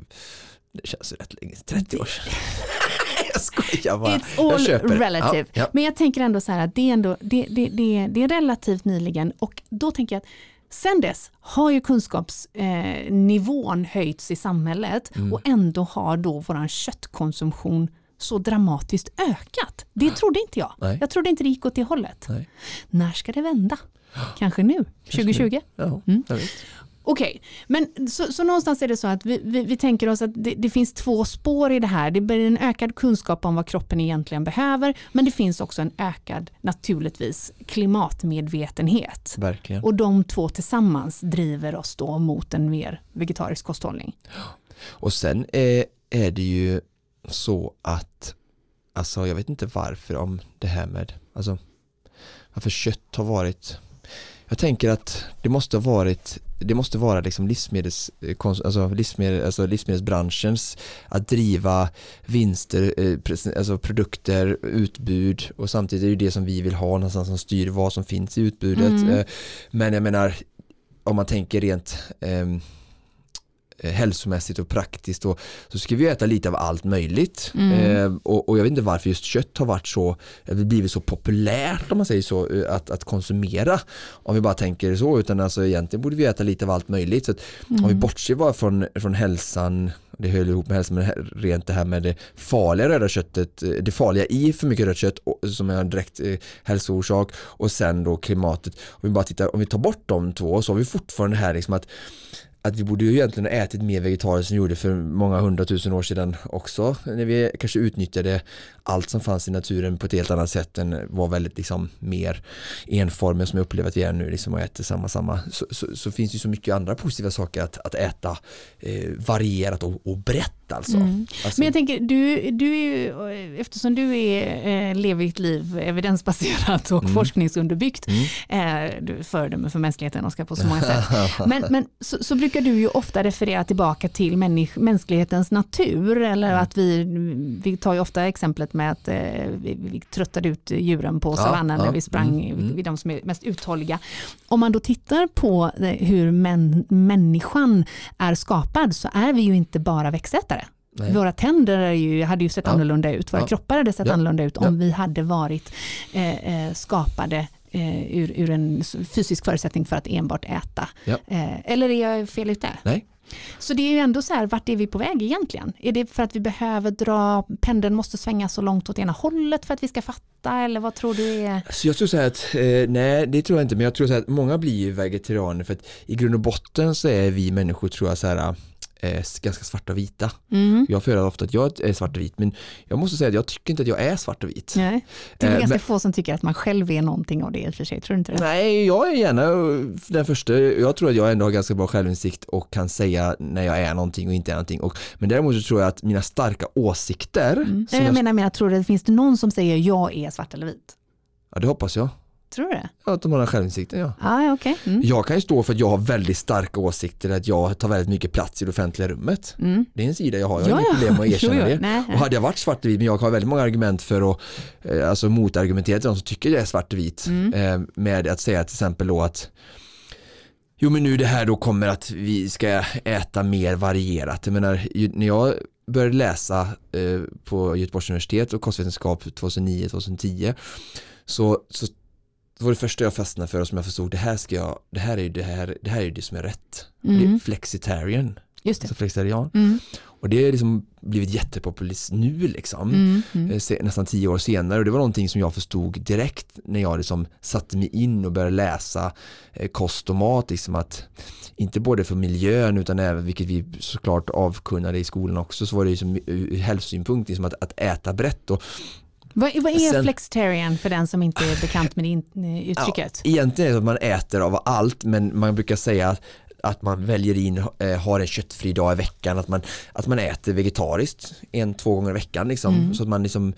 det känns rätt länge, 30 år sedan. jag skojar bara. It's all jag relative. Ja, ja. Men jag tänker ändå så här att det är, ändå, det, det, det, det är relativt nyligen och då tänker jag att Sen dess har ju kunskapsnivån eh, höjts i samhället mm. och ändå har då våran köttkonsumtion så dramatiskt ökat. Det trodde inte jag. Nej. Jag trodde inte det gick åt det hållet. Nej. När ska det vända? Kanske nu, 2020? Ja, mm. Okej, okay. men så, så, någonstans är det så att vi, vi, vi tänker oss att det, det, finns två spår i det här. Det blir en ökad kunskap om vad kroppen egentligen behöver, men det finns också en ökad, naturligtvis, klimatmedvetenhet. Verkligen. Och de två tillsammans driver oss då mot en mer vegetarisk kosthållning. Och sen är, är det ju så att, alltså jag vet inte varför om det här med, alltså varför kött har varit jag tänker att det måste ha varit det måste vara liksom livsmedels, alltså livsmedel, alltså livsmedelsbranschens att driva vinster, eh, alltså produkter, utbud och samtidigt är det det som vi vill ha någonstans som styr vad som finns i utbudet. Mm. Eh, men jag menar om man tänker rent ehm, Eh, hälsomässigt och praktiskt och så ska vi äta lite av allt möjligt mm. eh, och, och, jag vet inte varför just kött har varit så blivit så populärt om man säger så eh, att, att konsumera om vi bara tänker så utan alltså egentligen borde vi äta lite av allt möjligt så att mm. om vi bortser bara från, från hälsan det höll ihop med hälsan men rent det här med det farliga röda köttet eh, det farliga i för mycket rött kött som är en direkt hälsoorsak och sen då klimatet om vi bara tittar om vi tar bort de två så har vi fortfarande här liksom att att vi borde ju egentligen ha ätit mer vegetariskt som vi gjorde för många hundratusen år sedan också. När vi kanske utnyttjade allt som fanns i naturen på ett helt annat sätt än var väldigt liksom mer enformiga som jag upplever att vi är nu liksom och äter samma samma så, så, så finns det ju så mycket andra positiva saker att, att äta eh, varierat och, och brett alltså. Mm. alltså. Men jag tänker, du, du är, eftersom du är, eh, lever ditt liv evidensbaserat och mm. forskningsunderbyggt, mm. Eh, du föredöme för mänskligheten Oskar på så många sätt. Men, men så, så, brukar du ju ofta referera tillbaka till människ, mänsklighetens natur eller mm. att vi, vi tar ju ofta exemplet med att eh, vi, vi tröttade ut djuren på savannen ja, när vi sprang mm, mm. vid de som är mest uthålliga. Om man då tittar på eh, hur män, människan är skapad så är vi ju inte bara växtätare. Nej. Våra tänder är ju, hade ju sett ja. annorlunda ut, våra ja. kroppar hade sett ja. annorlunda ut om vi hade varit eh, eh, skapade eh, ur, ur, en fysisk förutsättning för att enbart äta. Eh, eller är jag fel ute? Nej, så det är ju ändå så här, vart är vi på väg egentligen? Är det för att vi behöver dra, pendeln måste svänga så långt åt ena hållet för att vi ska fatta eller vad tror du är? Så jag tror så här att, eh, nej det tror jag inte, men jag tror så här att många blir ju vegetarianer för att i grund och botten så är vi människor tror jag så här eh, ganska svarta och vita. Mm. Jag föredrar ofta att jag är svart och vit men jag måste säga att jag tycker inte att jag är svart och vit. Nej. Det är eh, ganska men, få som tycker att man själv är någonting av det i och för sig, tror du inte det? Nej, jag är gärna den första. Jag tror att jag ändå har ganska bra självinsikt och kan säga när jag är någonting och inte är någonting. Och, men däremot så tror jag att mina starka åsikter. Mm. Jag, jag menar, men jag tror det finns det någon som säger jag är svart eller vit? Ja, det hoppas jag. Tror du det? Ja, att de har den självinsikten ja. Ah, okay. Mm. Jag kan ju stå för att jag har väldigt starka åsikter, att jag tar väldigt mycket plats i det offentliga rummet. Mm. Det är en sida jag har, jag har ja, inget problem att erkänna det. Nej, och hade jag varit svartvit, men jag har väldigt många argument för att, eh, alltså motargumentera till de som tycker jag är svartvit. Mm. Eh, med att säga till exempel då att Jo men nu det här då kommer att vi ska äta mer varierat. Jag menar, när jag började läsa eh, på Göteborgs universitet och kostvetenskap 2009-2010 så, så det var det första jag fastnade för och som jag förstod det här ska jag, det här är ju det här, det här är det som är rätt. Mm. Det är flexitarian. Just det. Alltså flexitarian. Mm. Och det har liksom blivit jättepopulärt nu liksom. Mm. Mm. Eh, nästan tio år senare och det var någonting som jag förstod direkt när jag liksom satte mig in och började läsa eh, kost och mat. Liksom att inte både för miljön utan även, vilket vi såklart avkunnade i skolan också, så var det liksom ur hälsosynpunkt liksom att, att äta brett. Och vad, vad är Sen, flexitarian för den som inte är bekant med det eh, uttrycket? Ja, egentligen är det att man äter av allt men man brukar säga att att man väljer in, eh, har en köttfri dag i veckan, att man, att man äter vegetariskt en, två gånger i veckan liksom, mm. så att man liksom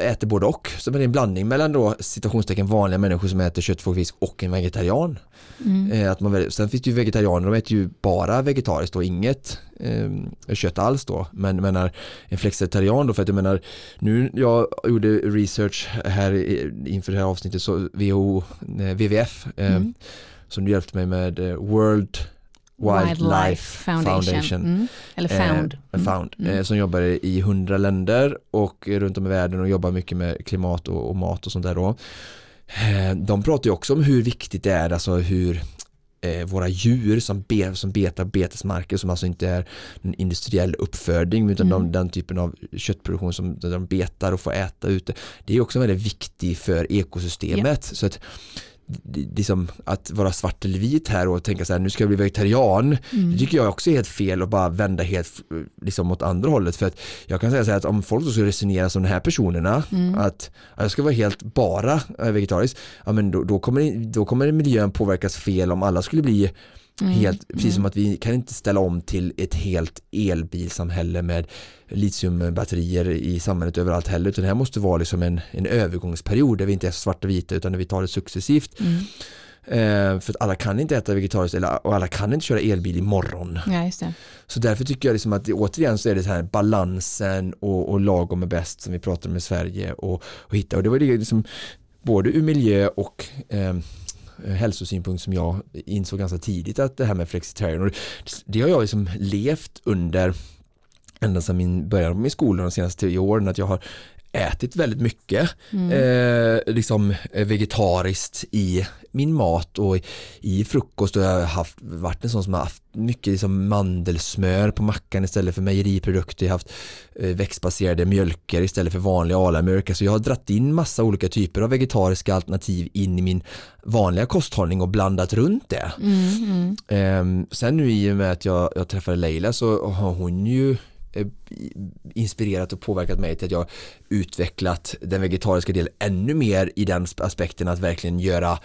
äter både och. Så det är en blandning mellan då citationstecken vanliga människor som äter kött, fågel, fisk och en vegetarian. Mm. Eh, att man, sen finns det ju vegetarianer, de äter ju bara vegetariskt och inget eh, kött alls då. Men menar en flexitarian då, för att jag menar nu jag gjorde research här inför det här avsnittet så WHO, eh, WWF eh, mm. som du hjälpte mig med eh, World Wildlife, Foundation, Foundation. Mm. eller Found, eh, found mm. eh, som jobbar i hundra länder och runt om i världen och jobbar mycket med klimat och, och mat och sånt där då. Eh, de pratar ju också om hur viktigt det är, alltså hur eh, våra djur som, be, som betar betesmarker som alltså inte är en industriell uppfödning utan mm. de, den typen av köttproduktion som de betar och får äta ute. Det är också väldigt viktigt för ekosystemet. Yeah. Så att liksom att vara svart eller vit här och tänka så här nu ska jag bli vegetarian mm. det tycker jag också är helt fel och bara vända helt liksom åt andra hållet för att jag kan säga så här att om folk ska resonera som de här personerna mm. att, att jag ska vara helt bara vegetarisk ja men då, då, kommer, då kommer miljön påverkas fel om alla skulle bli Mm. Helt, precis mm. som att vi kan inte ställa om till ett helt elbilsamhälle med litiumbatterier i samhället överallt heller utan det här måste vara liksom en, en övergångsperiod där vi inte är svarta och vita utan där vi tar det successivt. Mm. Eh, för att alla kan inte äta vegetariskt eller, och alla kan inte köra elbil imorgon. Ja, så därför tycker jag liksom att det, återigen så är det så här balansen och, och lagom är bäst som vi pratar om i Sverige och, och hitta och det var det liksom både ur miljö och Eh, Eh, hälsosynpunkt som jag insåg ganska tidigt att det här med flexitarian och det har jag liksom levt under ända sedan min början med skolan de senaste tio åren att jag har ätit väldigt mycket mm. eh, liksom eh, vegetariskt i min mat och i frukost och jag har haft, varit en sån som har haft mycket liksom mandelsmör på mackan istället för mejeriprodukter, jag har haft eh, växtbaserade mjölker istället för vanliga alamjölk. Så jag har dratt in massa olika typer av vegetariska alternativ in i min vanliga kosthållning och blandat runt det. Mm, mm. Eh, sen nu i och med att jag, jag träffade Leila så har hon ju Eh, inspirerat och påverkat mig till att jag utvecklat den vegetariska delen ännu mer i den aspekten att verkligen göra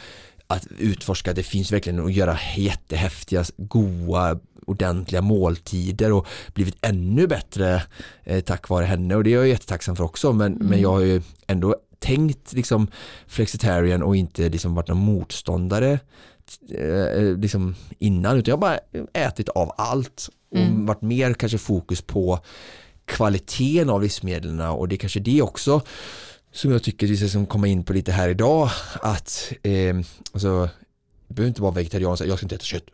att utforska. Att det finns verkligen att göra jättehäftiga, goa, ordentliga måltider och blivit ännu bättre eh, tack vare henne. Och det är jag jättetacksam för också. Men, mm. men jag har ju ändå tänkt liksom flexitarian och inte liksom varit någon motståndare eh, eh, liksom innan utan jag har bara ätit av allt och mm. varit mer kanske fokus på kvaliteten av livsmedlen och det är kanske det också som jag tycker vi ska komma in på lite här idag att eh, alltså, du behöver inte vara vegetarian jag ska inte äta kött.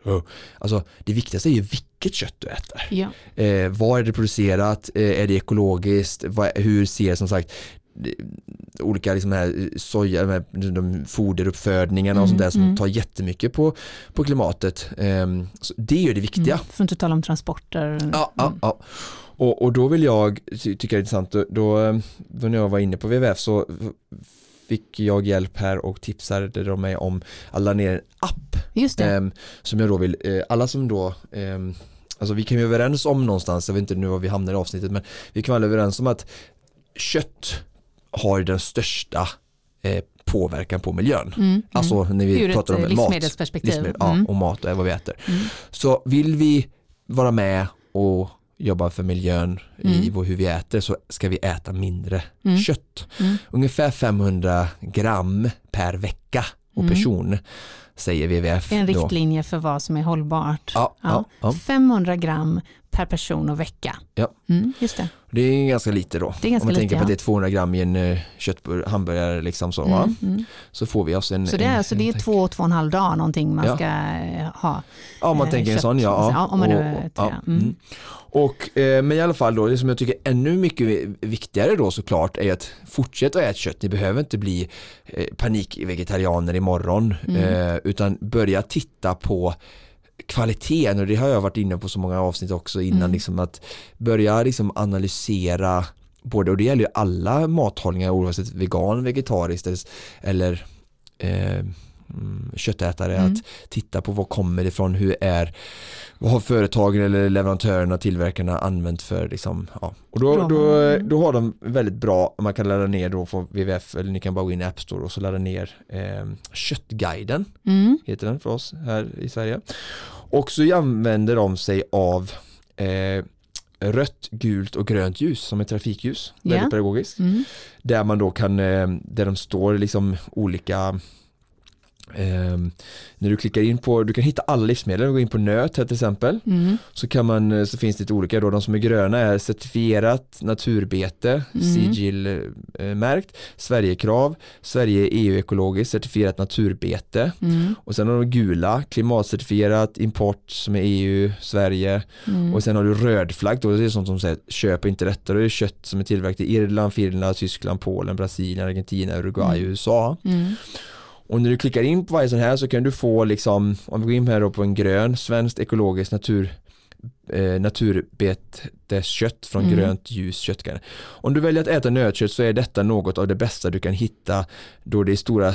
Alltså, det viktigaste är ju vilket kött du äter. Ja. Eh, var är det producerat? Eh, är det ekologiskt? Vad, hur ser som sagt olika liksom här soja, med de foderuppfödningarna och sånt där som mm. tar jättemycket på, på klimatet. Um, så det är det viktiga. Mm, för att inte tala om transporter. Ja, ja, ja. Och, och då vill jag, tycka det är intressant, då, då när jag var inne på WWF så fick jag hjälp här och tipsade de mig om att ladda ner en app. Just det. Um, som jag då vill, uh, alla som då um, Alltså vi kan ju överens om någonstans, jag vet inte nu var vi hamnar i avsnittet men vi kan vara överens om att kött har den största eh, påverkan på miljön. Mm, mm. alltså när vi Ur pratar om livsmedelsperspektiv. mat, livsmedel, mm. ja, och mat och vad vi äter. Mm. Så vill vi vara med och jobba för miljön i mm. hur vi äter så ska vi äta mindre mm. kött. Ungefär 500 gram per vecka och person säger WWF. En riktlinje då. för vad som är hållbart. Ja. Ja, 500 gram per person och vecka. Ja. Mm, just det. det är ganska lite då. Det är ganska Om man lite, tänker på att det är 200 gram i en uh, köttbur, hamburgare liksom så, mm, mm. så får vi oss en Så det är, en, alltså, det är två, två och en halv dag någonting man ja. ska uh, ha. Ja, om man uh, tänker kött, en sån ja. ja om man nu, och, ja. Mm. mm. Och, eh, men i alla fall då, det som jag tycker är ännu mycket viktigare då såklart är att fortsätta att äta kött. Ni behöver inte bli eh, panikvegetarianer imorgon mm. eh, utan börja titta på kvaliteten och det har jag varit inne på så många avsnitt också innan mm. liksom att börja liksom analysera både och det gäller ju alla mathållningar oavsett vegan, vegetariskt eller eh, köttätare mm. att titta på vad kommer det ifrån, hur är vad har företagen eller leverantörerna, tillverkarna använt för liksom, ja. och då, då, mm. då har de väldigt bra, man kan ladda ner då på WWF eller ni kan bara gå in i App Store och så ladda ner eh, Köttguiden, mm. heter den för oss här i Sverige och så använder de sig av eh, rött, gult och grönt ljus som är trafikljus, yeah. väldigt pedagogiskt. Mm. Där man då kan, eh, där de står liksom olika Um, när du klickar in på, du kan hitta alla livsmedel, går in på nöt här till exempel. Mm. Så, kan man, eh, så finns det lite olika, då, de som är gröna är certifierat naturbete, mm. sigillmärkt, eh, Sverigekrav, Sverige EU-ekologiskt, certifierat naturbete. Mm. Och sen har de gula, klimatcertifierat, import som är EU, Sverige. Mm. Och sen har du rödflagg, då, det är sånt som säger köp inte detta, det är kött som är tillverkat i Irland, Finland, Tyskland, Polen, Brasilien, Argentina, Uruguay, mm. USA. Och när du klickar in på varje sån här så kan du få liksom, om vi går in här då på en grön, svenskt ekologiskt natur eh, naturbeteskött från mm. grönt ljus köttgarn. Om du väljer att äta nötkött så är detta något av det bästa du kan hitta då det är stora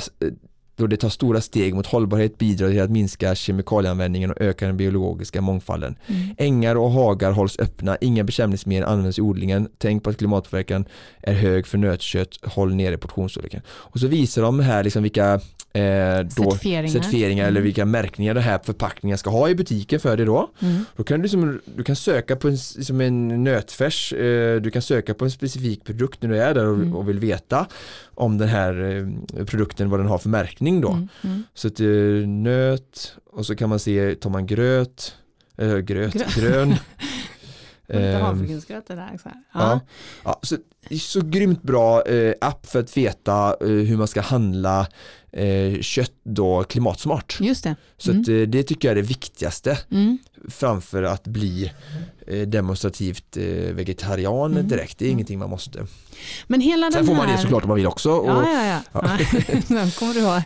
då det tar stora steg mot hållbarhet bidrar till att minska kemikalieanvändningen och öka den biologiska mångfalden. Mm. Ängar och hagar hålls öppna, inga bekämpningsmedel används i odlingen. Tänk på att klimatpåverkan är hög för nötkött, håll nere portionsstorleken. Och så visar de här liksom vilka eh, då, certifieringar, certifieringar mm. eller vilka märkningar det här förpackningen ska ha i butiken för dig då. Mm. Då kan du, liksom, du kan söka på en, liksom en nötfärs, eh, du kan söka på en specifik produkt när du är där och, mm. och vill veta om den här eh, produkten, vad den har för märkning då. Mm. mm. Så att, eh, nöt och så kan man se, tar man gröt, äh, gröt, grön Lite ehm, havregrynsgröt det där. Så ja. Ja. så så grymt bra eh, app för att veta eh, hur man ska handla eh, kött då klimatsmart. Just det. Så Mm. att, eh, det tycker jag är det viktigaste Mm. Framför att bli eh, demonstrativt eh, vegetarian Mm. direkt. Det är ingenting man måste. Men hela Sen får man här... det såklart om man vill också. Och, Ja, ja, ja. Sen kommer du ha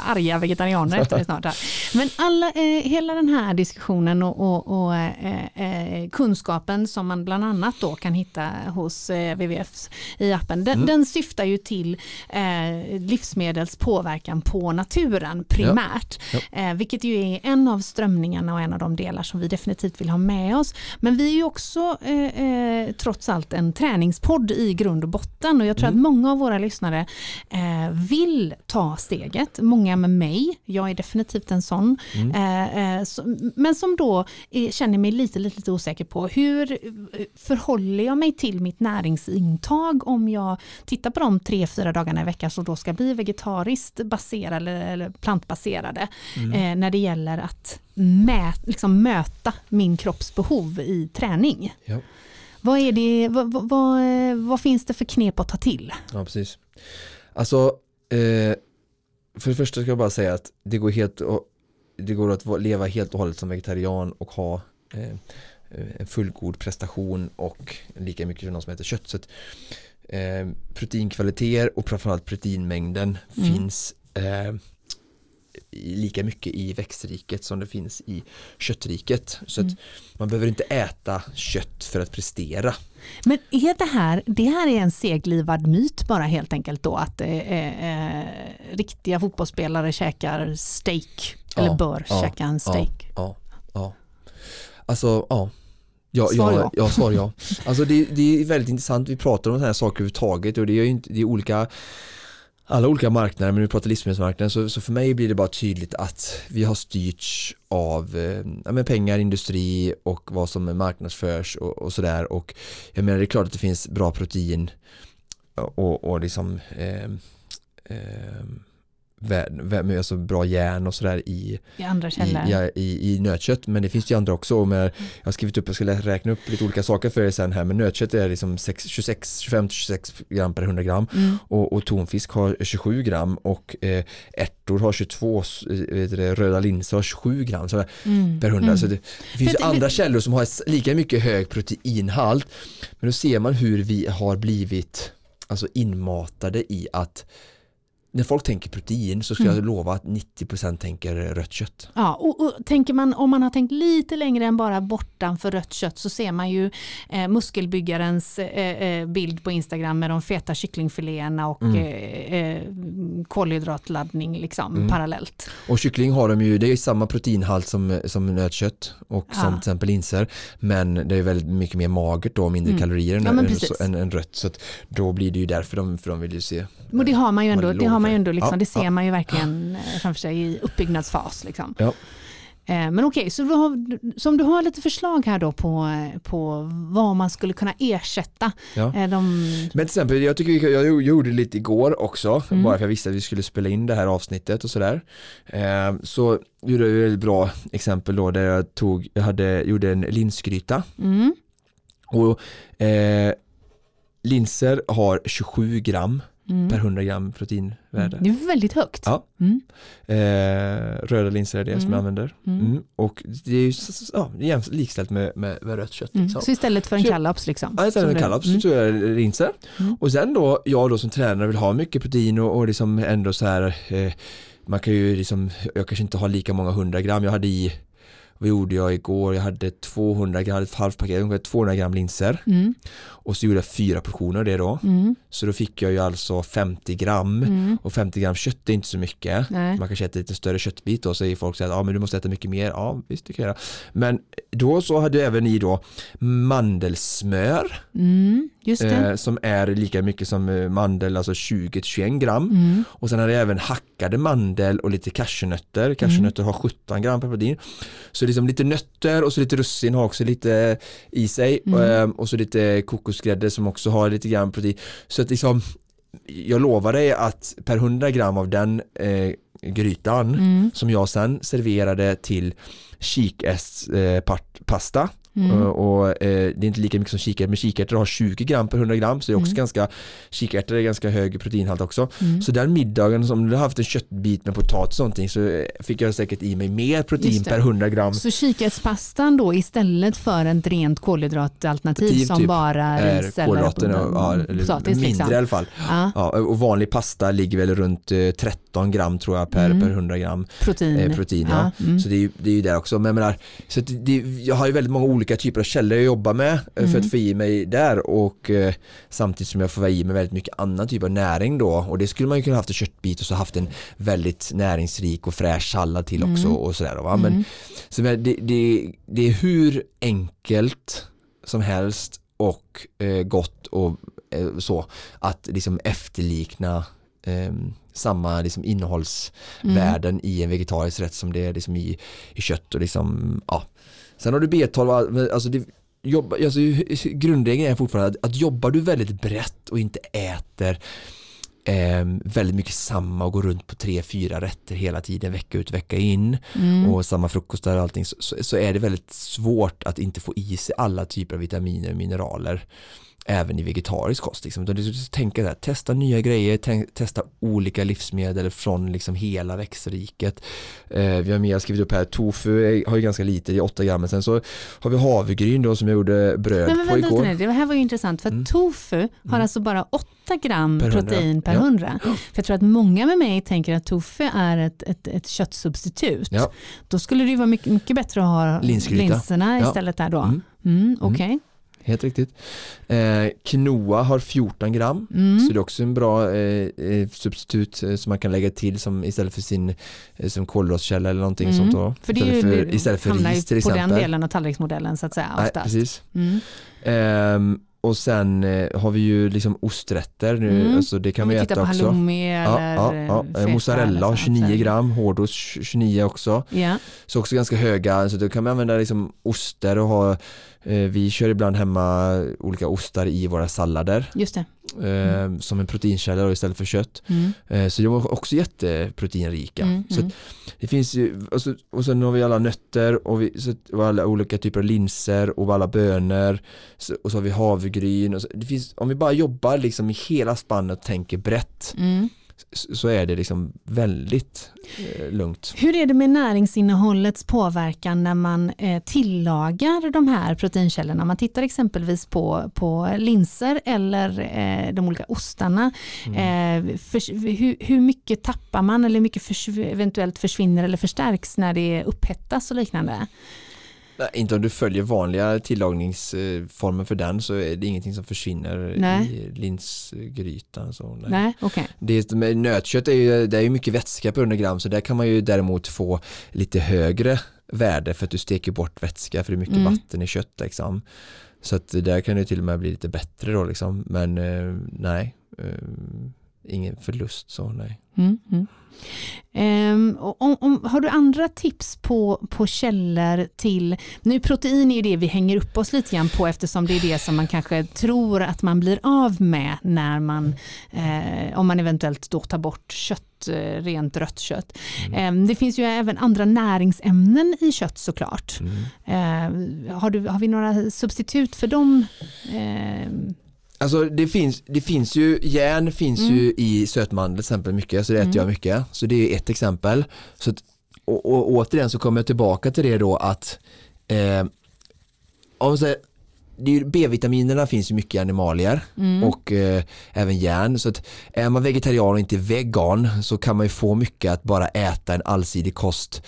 arga vegetarianer efter det snart. Här. Men alla, eh, hela den här diskussionen och, och, och eh, eh, kunskapen som man bland annat då kan hitta hos eh, WWF i appen, den, Mm. den syftar ju till eh, livsmedels påverkan på naturen primärt. Eh, vilket ju är en av strömningarna och en av de delar som vi definitivt vill ha med oss. Men vi är ju också eh, eh, trots allt en träningspodd i grund och botten och jag tror att många av våra lyssnare eh, vill ta steget. Många med mig, jag är definitivt en sån. Eh, eh, som, men som då eh, känner mig lite, lite, lite osäker på hur förhåller jag mig till mitt näringsintag om jag tittar på de tre, fyra dagarna i veckan som då ska bli vegetariskt baserade eller, plantbaserade eh, när det gäller att mä, liksom möta min kropps behov i träning. Ja. Vad, är det, vad, vad, vad, vad finns det för knep att ta till? Ja, precis. Alltså, eh, för det första ska jag bara säga att det går, helt och, det går att leva helt och hållet som vegetarian och ha eh, en fullgod prestation och lika mycket som någon som äter kött. Så att, eh, proteinkvaliteter och framförallt proteinmängden Mm. finns eh, lika mycket i växtriket som det finns i köttriket. Så Mm. man behöver inte äta kött för att prestera. Men är det här, det här är en seglivad myt bara helt enkelt då att eh, eh, riktiga fotbollsspelare käkar steak eller Ja, bör ja, käka en steak? Ja, ja. Alltså, ja. Ja, Svar ja, ja. svar ja. Alltså det, det är väldigt intressant, vi pratar om sådana här saker överhuvudtaget och det är ju inte, det är olika alla olika marknader, men nu pratar livsmedelsmarknaden så, så för mig blir det bara tydligt att vi har styrts av eh, ja, pengar, industri och vad som marknadsförs och, och sådär. Och jag menar det är klart att det finns bra protein och, och liksom eh, eh, alltså bra järn och sådär i, I andra i, ja, i, i nötkött. Men det finns ju andra också. Med, jag har skrivit upp, jag ska räkna upp lite olika saker för er sen här. Men nötkött är liksom 6, 26, 25-26 gram per 100 gram. Mm. och, och tonfisk har 27 gram. Och eh, ärtor har 22, s- eh, det, röda linser har 27 gram så Mm. per 100 Mm. så det, det finns att- andra källor som har lika mycket hög proteinhalt. Men då ser man hur vi har blivit alltså inmatade i att när folk tänker protein så ska Mm. jag lova att 90% tänker rött kött. Ja, och, och tänker man, om man har tänkt lite längre än bara bortanför rött kött så ser man ju eh, muskelbyggarens eh, eh, bild på Instagram med de feta kycklingfiléerna och Mm. eh, eh, kolhydratladdning liksom Mm. parallellt. Och kyckling har de ju, det är samma proteinhalt som, som nötkött och Ja. som till exempel linser men det är väldigt mycket mer magert då, mindre Mm. kalorier än, Ja, men än, än, än rött så då blir det ju därför de, för de vill ju se Och det har man ju Man ändå, är det, har man ju ändå liksom, det ser man ju verkligen eh, framför sig i uppbyggnadsfas. Liksom. Eh, Men okej, så, du har, så om du har lite förslag här då på, på vad man skulle kunna ersätta Ja. eh, de... Men till exempel, jag tycker jag gjorde lite igår också, Mm. bara för jag visste att vi skulle spela in det här avsnittet och sådär. Eh, så gjorde jag ett bra exempel då där jag tog, jag hade, gjorde en linsgryta Mm, och eh, linser har 27 gram mm. per 100 gram proteinvärde. Det är väldigt högt. Ja. Mm, Eh, röda linser är det som Mm. jag använder. Mm. Mm. Och det är ju ja, det är likställt med, med, med rött kött. Liksom. Så istället för en kallaps liksom? Ja, istället för du- kallaps så tror jag linser. Och sen då, jag då som tränare vill ha mycket protein och, och liksom ändå så här eh, man kan ju liksom, jag kanske inte har lika många hundra gram, jag hade i vad gjorde jag igår? Jag hade 200 gram, ett halvt paket, ungefär 200 gram linser Mm, och så gjorde jag fyra portioner av det då. mm, Så då fick jag ju alltså 50 gram mm. och 50 gram kött är inte så mycket. Nej. Man kanske äter lite större köttbit och säger folk så att ja, men du måste äta mycket mer. Ja, visst det kan jag göra. Men då så hade även i då mandelsmör Mm, just det. eh, som är lika mycket som eh, mandel, alltså 20-21 gram. Mm, Och sen hade jag även hackade mandel och lite cashewnötter. Cashewnötter har 17 gram per protein. Så liksom lite nötter och så lite russin har också lite i sig. Mm. Eh, Och så lite kokosgrädde som också har lite grann protein. Så att liksom jag lovar dig att per 100 gram av den eh, grytan mm, som jag sen serverade till kikärtspasta Mm. Och, eh, det är inte lika mycket som kikärtor men kikärtor har 20 gram per 100 gram så det är också mm. ganska kikärtor är ganska hög proteinhalt också. Mm. Så den middagen som du har haft en köttbit med potatis och någonting så fick jag säkert i mig mer protein per 100 gram. Så kikärtspastan då istället för ett rent kolhydratalternativ som typ bara ris eller, ja, potatis? Mindre liksom. i alla fall. Ja. ja. och vanlig pasta ligger väl runt 13 eh, gram tror jag per, mm. per 100 gram protein. Eh, protein ja. Mm. Så det är, det är ju där också. Men jag, menar, så det, jag har ju väldigt många olika typer av källor jag jobbar med mm. för att mm. få i mig där och eh, samtidigt som jag får i mig väldigt mycket annan typ av näring då och det skulle man ju kunna haft en köttbit och så haft en väldigt näringsrik och fräsch sallad till också mm. och sådär. Va? Men, mm. så det, det, det är hur enkelt som helst och eh, gott och eh, så att liksom efterlikna eh, samma liksom innehållsvärden mm. i en vegetarisk rätt som det är liksom i, i kött och liksom, ja. Sen har du B12, alltså det, jobba, alltså, grundregeln är fortfarande att, att jobbar du väldigt brett och inte äter eh, väldigt mycket samma och går runt på tre, fyra rätter hela tiden vecka ut vecka in mm. och samma frukostar och allting så, så, så, är det väldigt svårt att inte få i sig alla typer av vitaminer och mineraler även i vegetarisk kost. Liksom. Utan du tänka där, testa nya grejer, testa olika livsmedel från liksom hela växtriket. Eh, vi har mer skrivit upp här, tofu har ju ganska lite, i 8 gram, men sen så har vi havregryn då som jag gjorde bröd men, men, på igår. Nu, det här var ju intressant, för mm. tofu har mm. alltså bara 8 gram per protein per 100. Ja. För jag tror att många med mig tänker att tofu är ett, ett, ett köttsubstitut. Ja. Då skulle det ju vara mycket, mycket bättre att ha Linsgryta. linserna ja. istället där då. Mm. Mm, Okej. Okay. Helt riktigt. Eh, quinoa har 14 gram mm. så det är också en bra eh, eh, substitut eh, som man kan lägga till som istället för sin eh, som kolhydratkälla eller någonting mm. sånt då. För det istället, ju, för, istället för ris till exempel. på den delen av tallriksmodellen så att säga. Oftast. Nej, precis. Mm. Ehm, och sen har vi ju liksom osträtter nu, mm. alltså det kan vi, vi äta på också. Halloumi eller ja, ja, ja. Mozzarella har 29 gram, hårdost 29 också. Yeah. Så också ganska höga, så då kan man använda liksom oster och ha vi kör ibland hemma olika ostar i våra sallader. Just det. Mm. Som en proteinkälla istället för kött. Mm. Eh, så de är också jätteproteinrika. Mm. Så mm. det finns ju, och, så, och sen har vi alla nötter och, vi, så, och alla olika typer av linser och alla bönor. Så, och så har vi havregryn. Och så, det finns, om vi bara jobbar liksom i hela spannet och tänker brett mm så är det liksom väldigt eh, lugnt. Hur är det med näringsinnehållets påverkan när man eh, tillagar de här proteinkällorna? Man tittar exempelvis på, på linser eller eh, de olika ostarna. Mm. Eh, för, hur, hur, mycket tappar man eller hur mycket förs eventuellt försvinner eller förstärks när det upphettas och liknande? Nej, inte om du följer vanliga tillagningsformer för den så är det ingenting som försvinner nej. i linsgrytan. Så nej. Nej, okay. det, med nötkött är ju, det är ju mycket vätska på 100 gram så där kan man ju däremot få lite högre värde för att du steker bort vätska för det är mycket mm. vatten i kött. Liksom. Så att där kan det till och med bli lite bättre då liksom. Men eh, nej, eh, ingen förlust så nej. Mm, mm. Um, om, om, har du andra tips på, på källor till, nu protein är ju det vi hänger upp oss lite grann på eftersom det är det som man kanske tror att man blir av med när man, eh, om man eventuellt då tar bort kött, eh, rent rött kött. Mm. Um, det finns ju även andra näringsämnen i kött såklart. Uh, har, du, har vi några substitut för dem? Uh, Alltså det finns, det finns ju, järn finns mm. ju i sötmandel till exempel mycket, så det äter mm. jag mycket. Så det är ett exempel. Så att, och, och återigen så kommer jag tillbaka till det då att eh, om så B-vitaminerna finns ju mycket i animalier mm. och eh, även järn. Så att är man vegetarian och inte vegan så kan man ju få mycket att bara äta en allsidig kost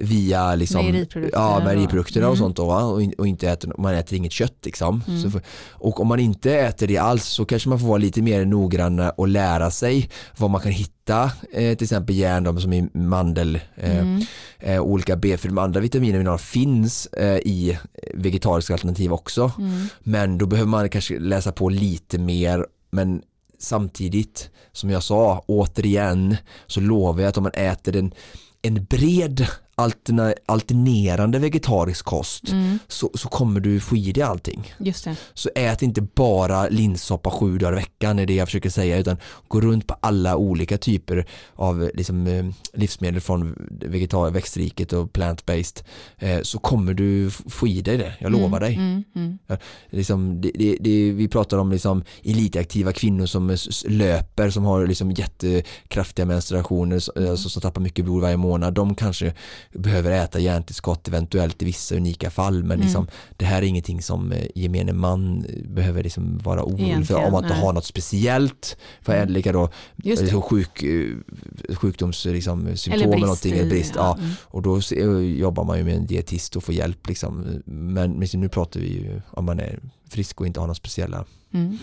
via liksom, mejeriprodukter, ja, mejeriprodukterna och, mm. och sånt då? Och, och, inte äter, man äter inget kött liksom. Mm. För, och om man inte äter det alls så kanske man får vara lite mer noggrann och lära sig vad man kan hitta eh, till exempel järn som i mandel eh, mm. eh, olika B för de andra vitaminer och mineraler finns eh, i vegetariska alternativ också mm. men då behöver man kanske läsa på lite mer men samtidigt som jag sa återigen så lovar jag att om man äter en, en bred alterna, alternerande vegetarisk kost mm. så, så kommer du få i dig allting. Just det. Så ät inte bara linssoppa sju dagar i veckan är det jag försöker säga utan gå runt på alla olika typer av liksom, eh, livsmedel från vegetar växtriket och plant-based eh, så kommer du få i dig det, jag lovar mm, dig. Mm, mm. Ja, liksom, det, det, det, vi pratar om liksom, elitaktiva kvinnor som löper som har liksom, jättekraftiga menstruationer mm. alltså, som tappar mycket blod varje månad. De kanske behöver äta järntillskott eventuellt i vissa unika fall men mm. liksom, det här är ingenting som eh, gemene man behöver liksom vara orolig för om man inte har något speciellt för mm. lika då liksom sjuk, eh, sjukdomssymptom liksom, eller, eller någonting, eller brist. Ja. ja. Mm. Och då jobbar man ju med en dietist och får hjälp liksom. men, men nu pratar vi ju om man är frisk och inte har några speciella Mm.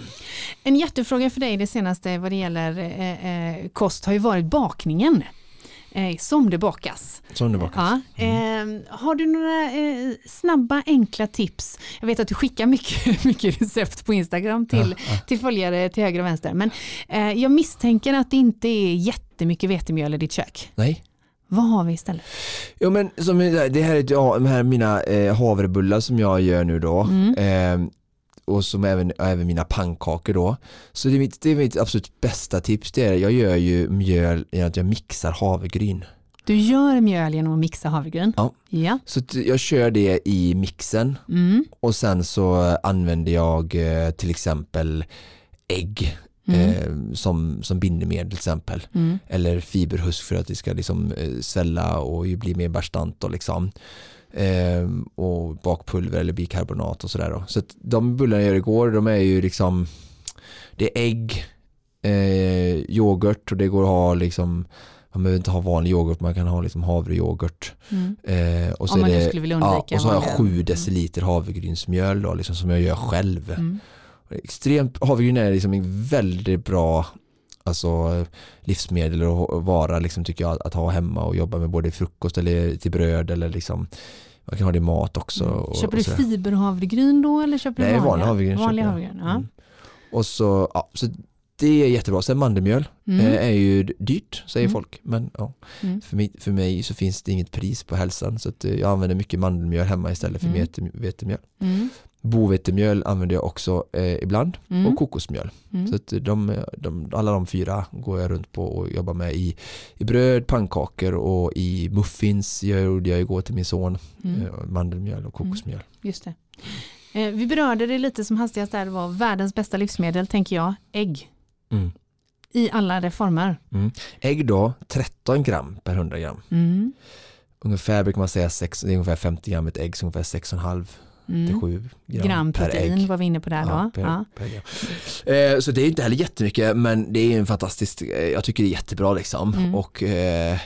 En jättefråga för dig det senaste vad det gäller eh, eh kost har ju varit bakningen eh, som det bakas. Som det bakas. Ja. Mm. Eh, har du några eh, snabba enkla tips? Jag vet att du skickar mycket, mycket recept på Instagram till, ja, ja. till följare till höger och vänster. Men eh, jag misstänker att det inte är jättemycket vetemjöl i ditt kök. Nej. Vad har vi istället? Ja, men som, det här är ja, de här mina eh, havrebullar som jag gör nu då. Mm. Och som även, även mina pannkakor då. Så det är, mitt, det är mitt absolut bästa tips. Det är, jag gör ju mjöl genom att jag mixar havregryn. Du gör mjöl genom att mixa havregryn? Ja. ja. Så jag kör det i mixen mm. och sen så använder jag eh, till exempel ägg Mm. Eh, som, som bindemedel till exempel. Mm. Eller fiberhusk för att det ska liksom eh, svälla och bli mer bastant. Och liksom eh, och bakpulver eller bikarbonat och sådär. Så att de bullarna jag gör igår, de är ju liksom det är ägg, eh, yoghurt och det går att ha liksom man behöver inte ha vanlig yoghurt, man kan ha liksom havreyoghurt. Mm. Eh, och så, Om man det, skulle vilja undvika ja, och så har jag sju deciliter havregrynsmjöl då, liksom, som jag gör själv. Mm. Extremt, havregryn är liksom en väldigt bra alltså, livsmedel och vara liksom, tycker jag att ha hemma och jobba med både frukost eller till bröd eller liksom man kan ha det i mat också. Mm. Och, köper du fiberhavregryn då eller köper Nej, du vanliga? vanlig havregryn. Vanlig havregryn ja. mm. Och så, ja, så det är jättebra. Sen mandelmjöl mm. Eh, är ju dyrt säger mm. folk. Men ja, mm. för, mig, för mig så finns det inget pris på hälsan. Så eh, jag använder mycket mandelmjöl hemma istället för mm. vetemjöl. Bovetemjöl använder jag också eh, ibland mm. och kokosmjöl. Mm. Så att de, de, alla de fyra går jag runt på och jobbar med i, i bröd, pannkakor och i muffins jag gjorde jag igår till min son. Mm. Eh, mandelmjöl och kokosmjöl. Mm. Just det. Eh, vi berörde det lite som hastigast där det var världens bästa livsmedel tänker jag, ägg. Mm. I alla dess former. Mm. Ägg då, 13 gram per 100 gram. Ungefär brukar man säga 6, det är ungefär 50 gram ett ägg, så ungefär 6,5 mm. 7 gram, gram protein var vi inne på där ja, då. Per, ja. Per eh, så det är inte heller jättemycket men det är en fantastisk, eh, jag tycker det är jättebra liksom mm. och eh,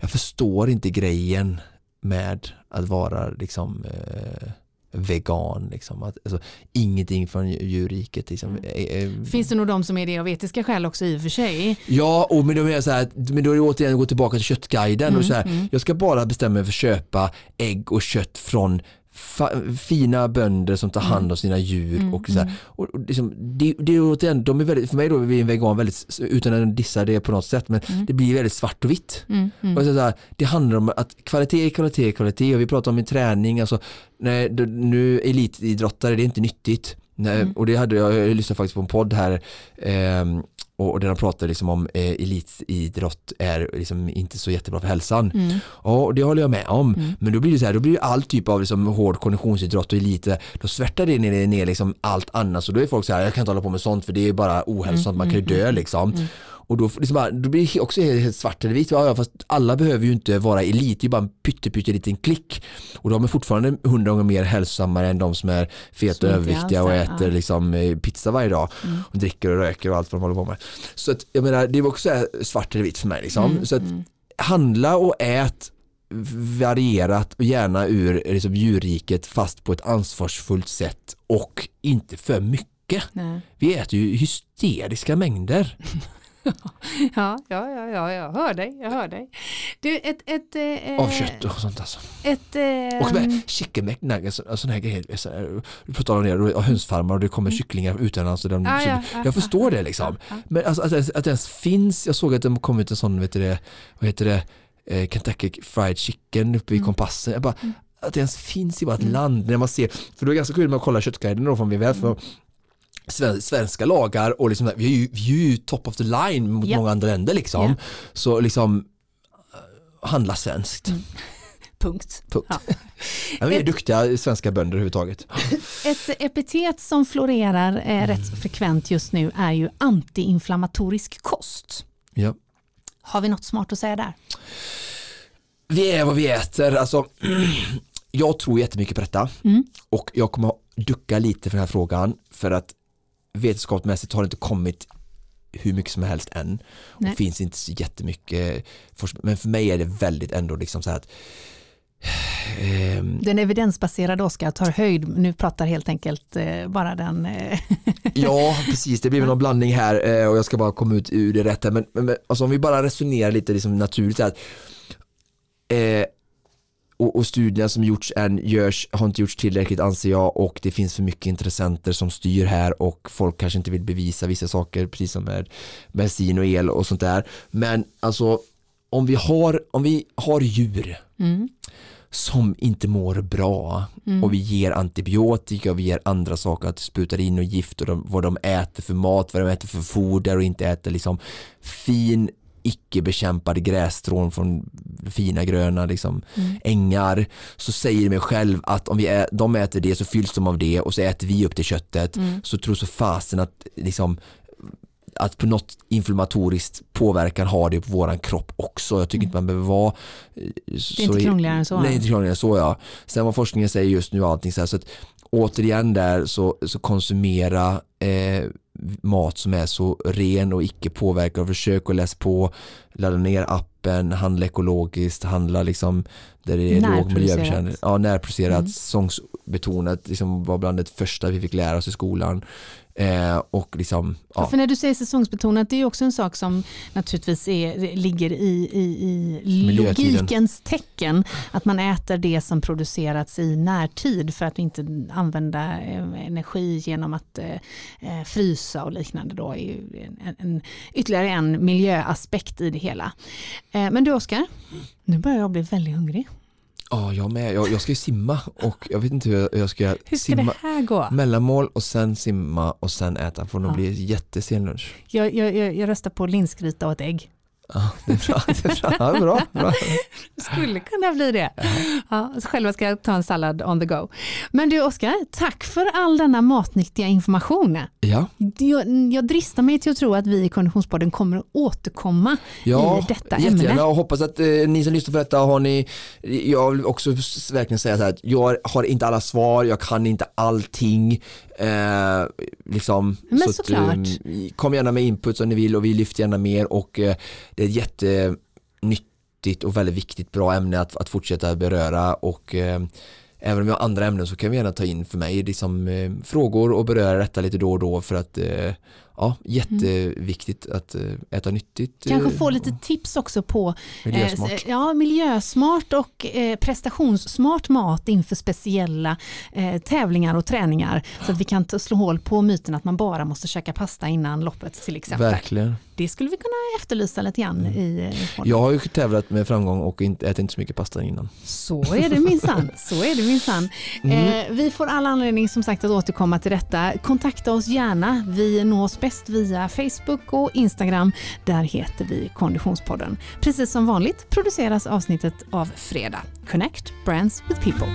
jag förstår inte grejen med att vara liksom eh, vegan. Liksom. Att, alltså, ingenting från djurriket. Liksom. Mm. Finns det nog de som är det av etiska skäl också i och för sig? Ja, och men, då är så här, men då är det återigen att gå tillbaka till köttguiden. Mm, och så här, mm. Jag ska bara bestämma mig för att köpa ägg och kött från fina bönder som tar hand mm. om sina djur. Mm, och så mm. och, liksom, det, det återigen, de är väldigt, för mig då är en vegan väldigt, utan att dissa det på något sätt, men mm. det blir väldigt svart och vitt. Mm, mm. Och så här, det handlar om att kvalitet är kvalitet är kvalitet och vi pratar om en träning, alltså, nej, nu elitidrottare, det är inte nyttigt. Nej, och det hade jag, jag lyssnade faktiskt på en podd här eh, och, och där de pratar liksom om eh, elitidrott är liksom inte så jättebra för hälsan. Mm. Ja, det håller jag med om. Mm. Men då blir det så här, då blir det all typ av liksom hård konditionsidrott och elit, då svärtar det ner, ner liksom allt annat. Så då är folk så här, jag kan inte hålla på med sånt för det är bara ohälsosamt, mm. man kan ju mm, dö mm, liksom. Och då, liksom bara, då blir det också helt svart eller vitt. Ja, fast alla behöver ju inte vara elit, det är bara en pytte, liten klick. Och de är fortfarande hundra gånger mer hälsosammare än de som är feta och överviktiga och äter ja. liksom, eh, pizza varje dag. Mm. Och dricker och röker och allt vad de håller på med. Så att, jag menar, det var också svart eller vitt för mig. Liksom. Mm. Så att mm. handla och ät varierat och gärna ur liksom, djurriket fast på ett ansvarsfullt sätt och inte för mycket. Nej. Vi äter ju hysteriska mängder. ja, ja, ja, ja, jag hör dig, jag hör dig. Du, ett... ett eh, Av kött och sånt alltså. Ett... Eh, och med chicken McNuggets och sådana här grejer. Du pratar om det, och hönsfarmar och det kommer mm. kycklingar utomlands. Och de, ah, ja, jag ah, förstår ah, det liksom. Men alltså, att, att, det ens finns, jag såg att det kom ut en sån, vet du det, vad heter det, eh, Kentucky Fried Chicken uppe vid mm. kompassen. Jag bara, mm. Att det ens finns i vårt mm. land när man ser, för det är ganska kul med att kolla köttguiden då från WWF. Mm. Svenska lagar och liksom, vi är ju, vi är ju top of the line mot yeah. många andra länder liksom. Yeah. Så liksom eh, handla svenskt. Mm. Punkt. Punkt. Ja. ja, vi är duktiga svenska bönder överhuvudtaget. Ett epitet som florerar eh, mm. rätt frekvent just nu är ju antiinflammatorisk kost. Ja. Har vi något smart att säga där? Vi är vad vi äter. Alltså, jag tror jättemycket på detta mm. och jag kommer ducka lite för den här frågan för att vetenskapsmässigt har det inte kommit hur mycket som helst än. Nej. Och finns inte så jättemycket forskning. Men för mig är det väldigt ändå liksom så här att ehm, den evidensbaserade Oskar tar höjd, nu pratar helt enkelt eh, bara den. Eh, ja, precis, det blir någon blandning här eh, och jag ska bara komma ut ur det rätt här. Men, men alltså, om vi bara resonerar lite liksom naturligt, här, eh, och, och studierna som gjorts än görs, har inte gjorts tillräckligt anser jag och det finns för mycket intressenter som styr här och folk kanske inte vill bevisa vissa saker precis som med bensin och el och sånt där. Men alltså om vi har, om vi har djur mm. som inte mår bra mm. och vi ger antibiotika och vi ger andra saker att spruta in och gift och de, vad de äter för mat, vad de äter för foder och inte äter liksom fin icke bekämpade grässtrån från fina gröna liksom, mm. ängar så säger det mig själv att om vi ä, de äter det så fylls de av det och så äter vi upp det köttet mm. så tror så fasen att liksom, att på något inflammatoriskt påverkan har det på våran kropp också. Jag tycker mm. inte man behöver vara så, Det är inte krångligare än så. Nej, inte krångligare än så ja. Sen vad forskningen säger just nu och allting så här, så att återigen där så, så konsumera eh, mat som är så ren och icke påverkad och försök att läsa på, ladda ner appen, handla ekologiskt, handla liksom där det är låg miljöbekännelse. Ja, närproducerat, mm. säsongsbetonat, liksom var bland det första vi fick lära oss i skolan. Eh, och liksom, ja. ja. För när du säger säsongsbetonat, det är också en sak som naturligtvis är, ligger i, i, i logikens tecken. Att man äter det som producerats i närtid för att inte använda eh, energi genom att eh, eh, frysa och liknande. Då är ju en, en, ytterligare en miljöaspekt i det hela. Eh, men du Oskar, nu börjar jag bli väldigt hungrig. Ja, jag med. Jag, jag ska ju simma och jag vet inte hur jag, jag ska göra. Hur ska simma, det här gå? Mellanmål och sen simma och sen äta. Får nog ja. bli jättesen lunch. Jag, jag, jag, röstar på linsgryta och ett ägg. Ja, det är bra. Det är bra. Ja, bra, bra. skulle kunna bli det. Ja, själva ska jag ta en sallad on the go. Men du Oskar, tack för all denna matnyttiga information. Ja. Jag, jag dristar mig till att tro att vi i Konditionspodden kommer att återkomma ja, i detta jättegärna. ämne. Jag hoppas att eh, ni som lyssnar på detta har ni, jag vill också verkligen säga så här att jag har inte alla svar, jag kan inte allting. Eh, liksom, Men så såklart. Att, eh, kom gärna med input om ni vill och vi lyfter gärna mer och eh, det är jättenyttigt och väldigt viktigt bra ämne att, att fortsätta beröra och eh, även om vi har andra ämnen så kan vi gärna ta in för mig liksom, eh, frågor och beröra detta lite då och då för att eh, ja, jätteviktigt att eh, äta nyttigt. Kanske få lite tips också på miljösmart, eh, ja, miljösmart och eh, prestationssmart mat inför speciella eh, tävlingar och träningar. Så att vi kan slå hål på myten att man bara måste käka pasta innan loppet till exempel. Verkligen. Det skulle vi kunna efterlysa lite grann mm. i podden. Jag har ju tävlat med framgång och inte, ätit inte så mycket pasta innan. Så är det minsann. så är det minsann. Mm. Eh, vi får all anledning som sagt att återkomma till detta. Kontakta oss gärna. Vi nås bäst via Facebook och Instagram. Där heter vi Konditionspodden. Precis som vanligt produceras avsnittet av Fredag. Connect Brands with People.